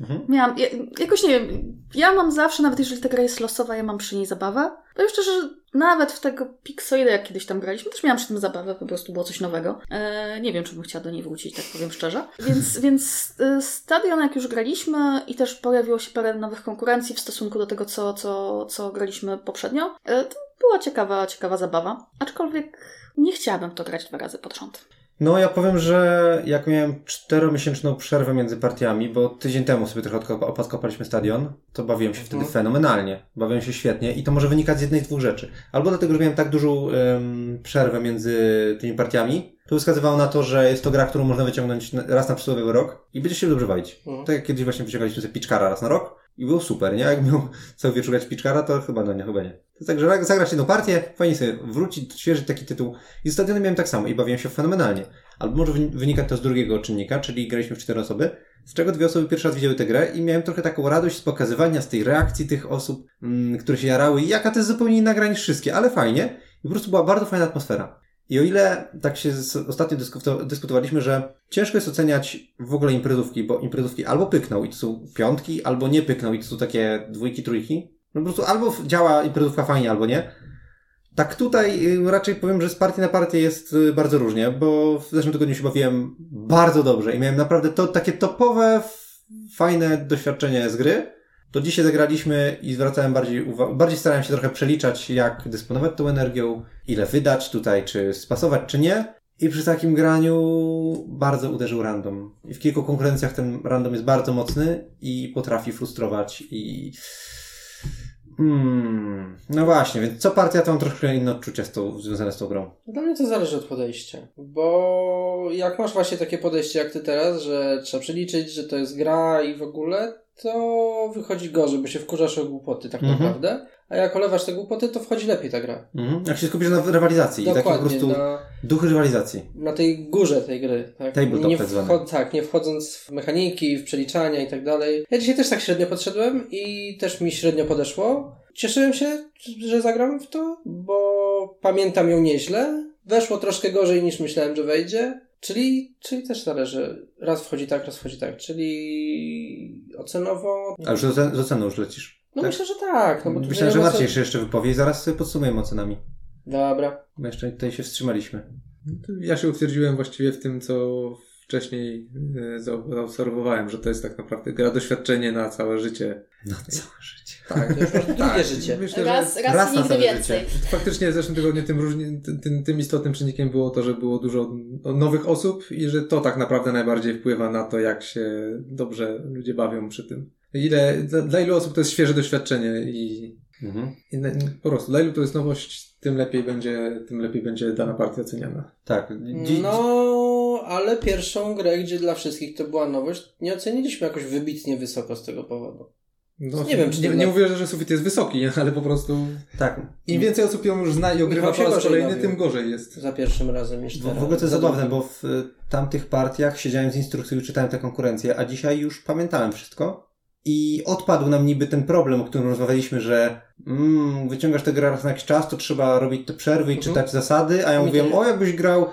Mhm. Miałam, ja, jakoś nie wiem, ja mam zawsze, nawet jeżeli ta gra jest losowa, ja mam przy niej zabawę. Powiem szczerze, że nawet w tego Pixoida, jak kiedyś tam graliśmy, też miałam przy tym zabawę, po prostu było coś nowego. E, nie wiem, czy bym chciała do niej wrócić, tak powiem szczerze. Więc, więc e, Stadion, jak już graliśmy i też pojawiło się parę nowych konkurencji w stosunku do tego, co, co, co graliśmy poprzednio, e, to była ciekawa, ciekawa zabawa. Aczkolwiek nie chciałabym to grać dwa razy pod rząd. No, ja powiem, że jak miałem czteromiesięczną przerwę między partiami, bo tydzień temu sobie trochę odko- opodkopaliśmy stadion, to bawiłem się wtedy Mhm. fenomenalnie. Bawiłem się świetnie i to może wynikać z jednej z dwóch rzeczy. Albo dlatego, że miałem tak dużą em, przerwę między tymi partiami, to wskazywało na to, że jest to gra, którą można wyciągnąć raz na przysłowiowy rok i będzie się dobrze bawić. Mhm. Tak jak kiedyś właśnie wyciągaliśmy sobie Pitchkara raz na rok i było super, nie? Jak miał cały wieczór grać Pitchkara, to chyba no nie, chyba nie. To jest tak, że zagrać jedną partię, fajnie sobie wrócić, odświeżyć taki tytuł. I z stadionem miałem tak samo i bawiłem się fenomenalnie. Albo może wyni- wynika to z drugiego czynnika, czyli graliśmy w cztery osoby, z czego dwie osoby pierwszy raz widziały tę grę i miałem trochę taką radość z pokazywania, z tej reakcji tych osób, mm, które się jarały jaka to jest zupełnie inna gra niż wszystkie, ale fajnie. I po prostu była bardzo fajna atmosfera. I o ile tak się ostatnio dyskuto, dyskutowaliśmy, że ciężko jest oceniać w ogóle imprezówki, bo imprezówki albo pykną i to są piątki, albo nie pykną i to są takie dwójki, trójki. No po prostu albo działa imprezówka fajnie, albo nie. Tak tutaj y, raczej powiem, że z partii na partię jest y, bardzo różnie, bo w zeszłym tygodniu się bawiłem bardzo dobrze i miałem naprawdę to takie topowe, fajne doświadczenie z gry. To dzisiaj zagraliśmy i zwracałem bardziej uwagę, bardziej starałem się trochę przeliczać, jak dysponować tą energią, ile wydać tutaj, czy spasować, czy nie. I przy takim graniu bardzo uderzył random. I w kilku konkurencjach ten random jest bardzo mocny i potrafi frustrować i Hmm, no właśnie, więc co partia to mam troszkę inne odczucia z tą, związane z tą grą. Dla mnie to zależy od podejścia. Bo jak masz właśnie takie podejście jak ty teraz, że trzeba przeliczyć, że to jest gra i w ogóle, to wychodzi gorzej, bo się wkurzasz o głupoty tak Mhm. naprawdę. A jak olewasz te głupoty, to wchodzi lepiej ta gra. Mhm. Jak się skupisz na rywalizacji i taki po Dokładnie, prostu na, duch rywalizacji. na tej górze tej gry. Tak? Tabletop nie tak Tak, nie wchodząc w mechaniki, w przeliczania i tak dalej. Ja dzisiaj też tak średnio podszedłem i też mi średnio podeszło. Cieszyłem się, że zagram w to, bo pamiętam ją nieźle. Weszło troszkę gorzej niż myślałem, że wejdzie. Czyli, czyli też zależy. Raz wchodzi tak, raz wchodzi tak. Czyli ocenowo. A już z ocen- z oceną już lecisz. No tak? myślę, że tak. No bo Myślałem, że Marcin się jeszcze wypowie i zaraz sobie podsumujemy ocenami. Dobra. Bo jeszcze tutaj się wstrzymaliśmy. Ja się utwierdziłem właściwie w tym, co wcześniej e, za- zaobserwowałem, że to jest tak naprawdę gra doświadczenie na całe życie. No całe życie. Tak, to już masz drugie życie. Myślę, Raz, raz, raz nigdy więcej. życie. faktycznie w zeszłym tygodniu tym, różni, tym, tym istotnym czynnikiem było to, że było dużo nowych osób i że to tak naprawdę najbardziej wpływa na to, jak się dobrze ludzie bawią przy tym. Ile, dla, dla ilu osób to jest świeże doświadczenie i, Mhm. i na, po prostu dla ilu to jest nowość, tym lepiej będzie, tym lepiej będzie dana partia oceniana. Tak. Dzi- No, ale pierwszą grę, gdzie dla wszystkich to była nowość, nie oceniliśmy jakoś wybitnie wysoko z tego powodu. No, Nie wiem, czy nie, nie mówię, że sufit jest wysoki, ale po prostu Tak. im więcej osób ją już zna i ogrywa po raz kolejny, tym gorzej jest. Za pierwszym razem niż W, teraz. w ogóle to jest Za zabawne, bo w y, tamtych partiach siedziałem z instrukcją i czytałem tę konkurencję, a dzisiaj już pamiętałem wszystko. I odpadł nam niby ten problem, o którym rozmawialiśmy, że mm, wyciągasz tę grę raz na jakiś czas, to trzeba robić te przerwy i Mhm. czytać zasady, a ja mówiłem, o jakbyś grał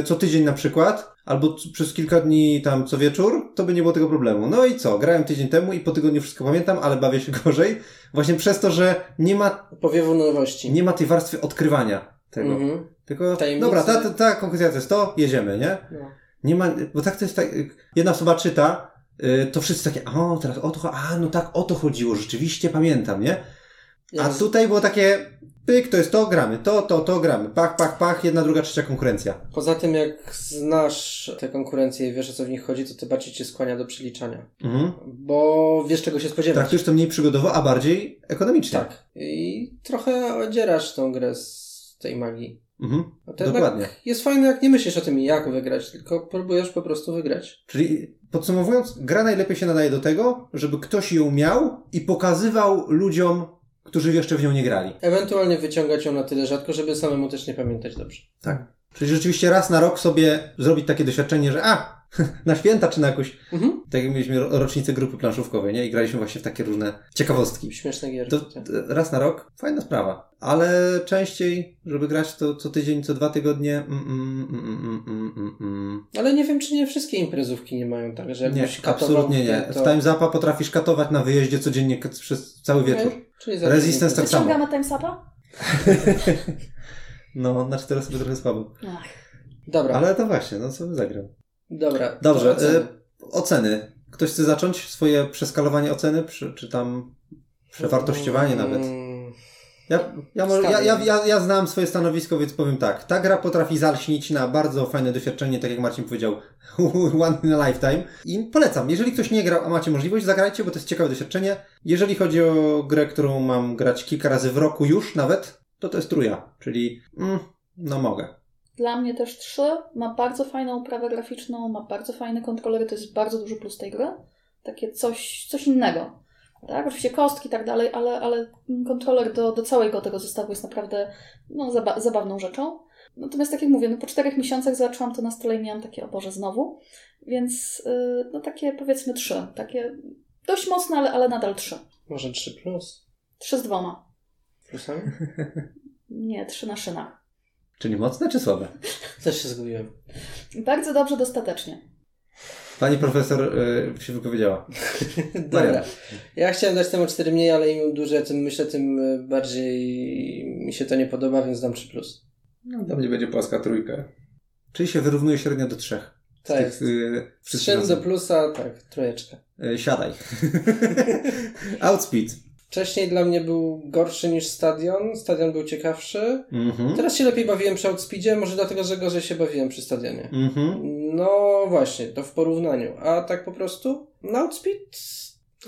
y, co tydzień na przykład, albo przez kilka dni tam co wieczór, to by nie było tego problemu. No i co, grałem tydzień temu i po tygodniu wszystko pamiętam, ale bawię się gorzej, właśnie przez to, że nie ma, Powiewu nowości. nie ma tej warstwy odkrywania tego. Mhm. Tylko, Tajemnicy. dobra, ta, ta, ta konkurencja to jest to, jedziemy, nie? No. Nie ma, bo tak to jest tak, jedna osoba czyta, y, to wszyscy takie, o, teraz o to, a, no tak, o to chodziło, rzeczywiście pamiętam, nie? A Jest- tutaj było takie, pyk, to jest to, gramy, to, to, to, gramy, pach, pach, pach, jedna, druga, trzecia konkurencja. Poza tym, jak znasz te konkurencje i wiesz, o co w nich chodzi, to ty bardziej cię skłania do przeliczania. Mhm. Bo wiesz, czego się spodziewać. Traktujesz to mniej przygodowo, a bardziej ekonomicznie. Tak. I trochę odzierasz tą grę z tej magii. Mhm. Dokładnie. Jest fajne, jak nie myślisz o tym, jak wygrać, tylko próbujesz po prostu wygrać. Czyli podsumowując, gra najlepiej się nadaje do tego, żeby ktoś ją miał i pokazywał ludziom, którzy jeszcze w nią nie grali. Ewentualnie wyciągać ją na tyle rzadko, żeby samemu też nie pamiętać dobrze. Tak. Czyli rzeczywiście raz na rok sobie zrobić takie doświadczenie, że a, na święta czy na jakąś, Mhm. tak jak mieliśmy ro- rocznicę grupy planszówkowej, nie? I graliśmy właśnie w takie różne ciekawostki. Śmieszne gierki. To tak. e, raz na rok, fajna sprawa. Ale częściej, żeby grać to co tydzień, co dwa tygodnie, mm, mm, mm, mm, mm, mm, mm. Ale nie wiem, czy nie wszystkie imprezówki nie mają tak, że Nie, absolutnie nie. to... W Time Zapa potrafisz katować na wyjeździe codziennie przez cały wieczór. Okej, Czyli za Resistance tak samo. Wyciągamy timesapa? No, na cztery osoby trochę słabo. Ach. Dobra, Ale to właśnie, no co by zagrał. Dobra. Dobrze, oceny. e, oceny. Ktoś chce zacząć swoje przeskalowanie oceny, czy, tam przewartościowanie nawet? Mm, Ja, ja, może, ja, ja, ja, ja znam swoje stanowisko, więc powiem tak. Ta gra potrafi zalśnić na bardzo fajne doświadczenie, tak jak Marcin powiedział, one in a lifetime. I polecam. Jeżeli ktoś nie grał, a macie możliwość, zagrajcie, bo to jest ciekawe doświadczenie. Jeżeli chodzi o grę, którą mam grać kilka razy w roku już nawet, to to jest truja. Czyli, mm, no mogę. Dla mnie też trzy. Ma bardzo fajną uprawę graficzną, ma bardzo fajne kontrolery, to jest bardzo duży plus tej gry. Takie coś, coś innego. Tak, oczywiście kostki i tak dalej, ale, ale kontroler do, do całego tego zestawu jest naprawdę no, zaba- zabawną rzeczą. Natomiast tak jak mówię, no, po czterech miesiącach zobaczyłam to na stole i miałam takie, o Boże, znowu. Więc yy, no takie powiedzmy trzy. Takie dość mocne, ale, ale nadal trzy. Może 3 plus? Trzy z dwoma. Plusami? Nie, trzy na szynach. Czyli mocne czy słabe? Też się zgubiłem. Bardzo dobrze, dostatecznie. Pani profesor y, się wypowiedziała. Dobra. Ja chciałem dać temu 4 mniej, ale im dłużej tym myślę, tym y, bardziej mi się to nie podoba, więc dam 3 plus. No, dla mnie będzie płaska trójka. Czyli się wyrównuje średnio do trzech. Z Tak. tych, y, do plusa, tak, trójeczka. Y, siadaj. Outspeed. Wcześniej dla mnie był gorszy niż stadion. Stadion był ciekawszy. Mhm. Teraz się lepiej bawiłem przy Outspeedzie, może dlatego, że gorzej się bawiłem przy stadionie. Mhm. No właśnie, to w porównaniu. A tak po prostu, no Outspeed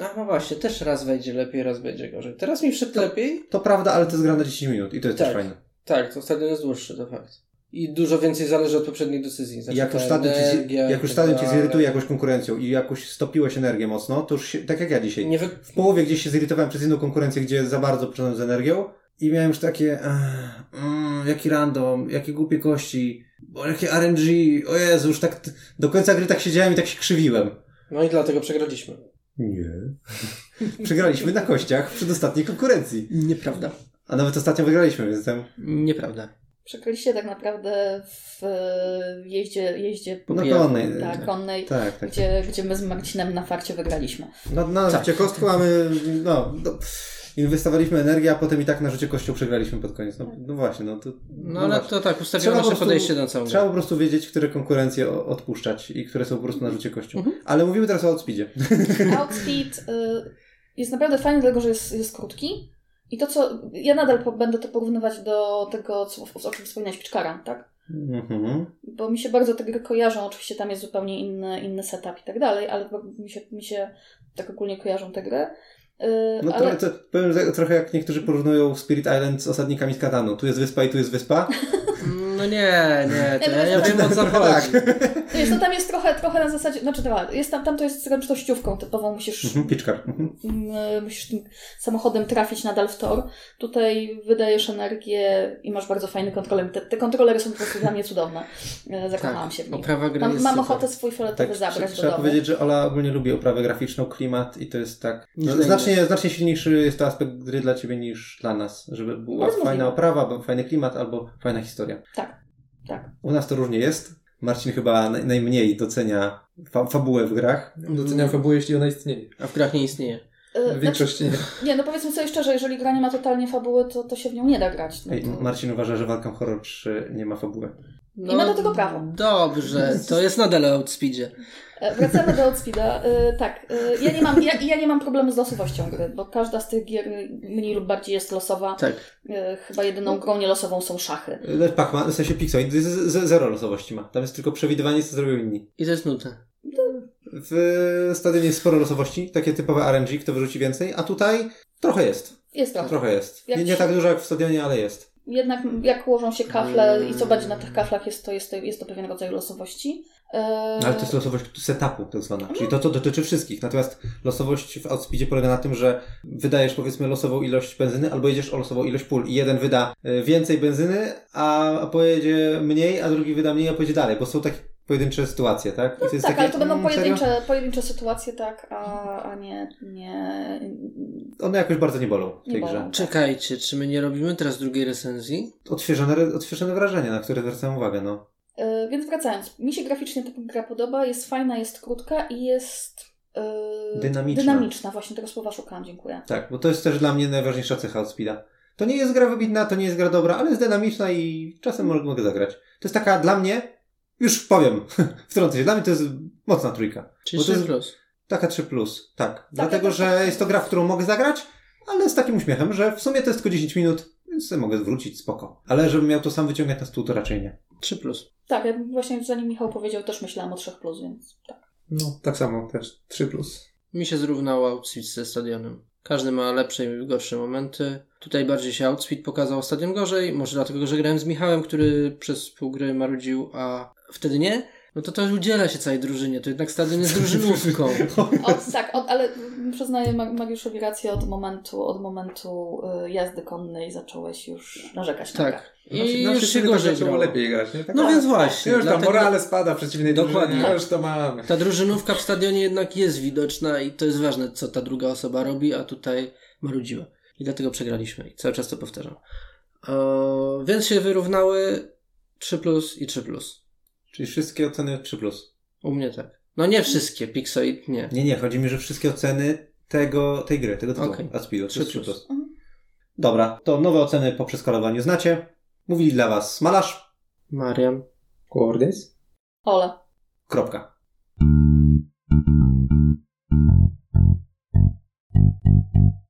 A no właśnie, też raz wejdzie lepiej, raz będzie gorzej. Teraz mi wszedł lepiej. To prawda, ale to jest gra na 10 minut i to jest Tak. też fajne. Tak, to stadion jest dłuższy, to fakt. I dużo więcej zależy od poprzednich decyzji. Znaczy jak już ta stadion, ci, energia jak już tak stadion cię dalej. zirytuje jakąś konkurencją i jakoś stopiłeś energię mocno, to już się, tak jak ja dzisiaj. Nie wy... W połowie gdzieś się zirytowałem przez jedną konkurencję, gdzie za bardzo poszedłem z energią i miałem już takie ech, mm, jaki random, jakie głupie kości, bo jakie RNG, o Jezu, już tak t- do końca gry tak siedziałem i tak się krzywiłem. No i dlatego przegraliśmy. Nie. Przegraliśmy na kościach przed ostatniej konkurencji. Nieprawda. A nawet ostatnio wygraliśmy, więc tam Nieprawda. Przegraliście tak naprawdę w e, jeździe, jeździe na Pijak. konnej. tak, konnej, Tak, tak. gdzie, gdzie my z Marcinem na farcie wygraliśmy. No, na Tak. rzucie kostką mamy, no, no inwestowaliśmy energię, a potem i tak na rzucie kością przegraliśmy pod koniec. No, no właśnie, no to... No ale właśnie. to tak, po nasze prostu- podejście na całą Trzeba po prostu wiedzieć, które konkurencje odpuszczać i które są po prostu na rzucie kością. Mhm. Ale mówimy teraz o outspeedzie. Outspeed y, jest naprawdę fajny, dlatego że jest, jest krótki. I to, co. Ja nadal po, będę to porównywać do tego, co, o czym wspominałeś, Piczkara, tak? Mhm. Bo mi się bardzo te gry kojarzą. Oczywiście tam jest zupełnie inny, inny setup i tak dalej, ale mi się, mi się tak ogólnie kojarzą te gry. Y, No ale... trochę, to, powiem, że trochę jak niektórzy porównują Spirit Island z osadnikami z Katanu. Tu jest wyspa i tu jest wyspa. No nie, nie, to ja, no ja to- wiem o co chodzi. To jest, no tam jest trochę, trochę na zasadzie, znaczy dobra, jest tam, tam to jest zręcznościówką typową, musisz, Mhm, Piczkar. Mhm. mm, musisz tym samochodem trafić nadal w tor. Tutaj wydajesz energię i masz bardzo fajny kontroler. Te, te kontrolery są po prostu dla mnie cudowne. E, Zakochałam się w nich. Oprawa gry Mam, jest mam ochotę swój fioletowy Tak, zabrać trzeba do domu. powiedzieć, że Ola ogólnie lubi oprawę graficzną, klimat i to jest tak. No, znacznie, znacznie silniejszy jest to aspekt gry dla ciebie niż dla nas. Żeby była fajna oprawa, fajny klimat, albo fajna historia. Tak, tak. U nas to różnie jest. Marcin chyba naj, najmniej docenia fa fabułę w grach. Doceniam fabułę, jeśli ona istnieje. A w grach nie istnieje. E, W większości nie. Znaczy, nie, no powiedzmy sobie szczerze, jeżeli gra nie ma totalnie fabuły, to, to się w nią nie da grać. No Ej, to... Marcin uważa, że Walką Horror 3 nie ma fabuły. No, I ma do tego prawo. Dobrze, to jest nadal o Outspeedzie. E, Wracamy do Outspeeda. E, tak, e, ja nie, mam, ja, ja nie mam problemu z losowością gry, bo każda z tych gier mniej lub bardziej jest losowa. Tak. Chyba jedyną grą nielosową są szachy. Lecz Pac-Man, w sensie z- zero losowości ma. Tam jest tylko przewidywanie, co zrobią inni. I to jest nudne. W stadionie jest sporo losowości, takie typowe RNG, kto wyrzuci więcej, a tutaj trochę jest. Jest trochę. Trochę jest. Nie, nie tak dużo jak w stadionie, ale jest. Jednak jak ułożą się kafle i co będzie na tych kaflach, jest to, jest to, jest to pewien rodzaj losowości. E, Ale to jest losowość setupu tak zwana, czyli to, co dotyczy wszystkich. Natomiast losowość w Outspeedzie polega na tym, że wydajesz powiedzmy losową ilość benzyny, albo jedziesz o losową ilość pól i jeden wyda y, więcej benzyny, a, a pojedzie mniej, a drugi wyda mniej, a pojedzie dalej, bo są takie pojedyncze sytuacje, tak? Jest tak, takie, ale to będą mm, pojedyncze, pojedyncze sytuacje, tak, a, a nie, nie, One jakoś bardzo nie bolą w Nie tej bolą. grze. Czekajcie, czy my nie robimy teraz drugiej recenzji? Odświeżone, odświeżone wrażenie, na które zwracam uwagę, no. E, Więc wracając, mi się graficznie ta gra podoba, jest fajna, jest krótka i jest e, Dynamiczna. dynamiczna. Właśnie tego słowa szukałam, dziękuję. Tak, bo to jest też dla mnie najważniejsza cecha Outspeeda. To nie jest gra wybitna, to nie jest gra dobra, ale jest dynamiczna i czasem mogę zagrać. To jest taka dla mnie, już powiem, wtrącę się, dla mnie to jest mocna trójka. Czyli Bo to 3 jest- plus. Taka 3 plus, tak. Dlatego, tak, że jest to gra, w którą mogę zagrać, ale z takim uśmiechem, że w sumie to jest tylko 10 minut, więc mogę zwrócić, spoko. Ale żebym miał to sam wyciągać na stół, to raczej nie. 3 plus. Tak, ja właśnie zanim Michał powiedział, też myślałam o 3, plus, więc tak. No, tak samo też. 3 plus. Mi się zrównało Outspeed ze stadionem. Każdy ma lepsze i gorsze momenty. Tutaj bardziej się Outspeed pokazał, a stadion gorzej. Może dlatego, że grałem z Michałem, który przez pół gry marudził, a wtedy nie. No to to udziela się całej drużynie. To jednak stadion jest drużynówką. Od, tak, od, ale przyznaję Ma- Mariuszowi rację, od momentu, od momentu y, jazdy konnej zacząłeś już narzekać. Tak. I na już się gorzej tak zaczęło lepiej grać, nie? Tak, No więc właśnie. Już tam dlatego- morale spada w przeciwnej Dokładnie. drużynie. Już to mamy. Ta drużynówka w stadionie jednak jest widoczna i to jest ważne, co ta druga osoba robi, a tutaj marudziła. I dlatego przegraliśmy. I cały czas to powtarzam. Eee, więc się wyrównały 3 plus i 3 plus. Czyli wszystkie oceny 3+. Plus. U mnie tak. No nie wszystkie, Pixoid nie. Nie, nie, chodzi mi, że wszystkie oceny tego, tej gry, tego tytułu, okay. Aspido, 3, 3+. Plus. plus. Dobra, to nowe oceny po przeskalowaniu znacie. Mówili dla Was Malarz. Marian. Gordys. Ola. Kropka. Thank you.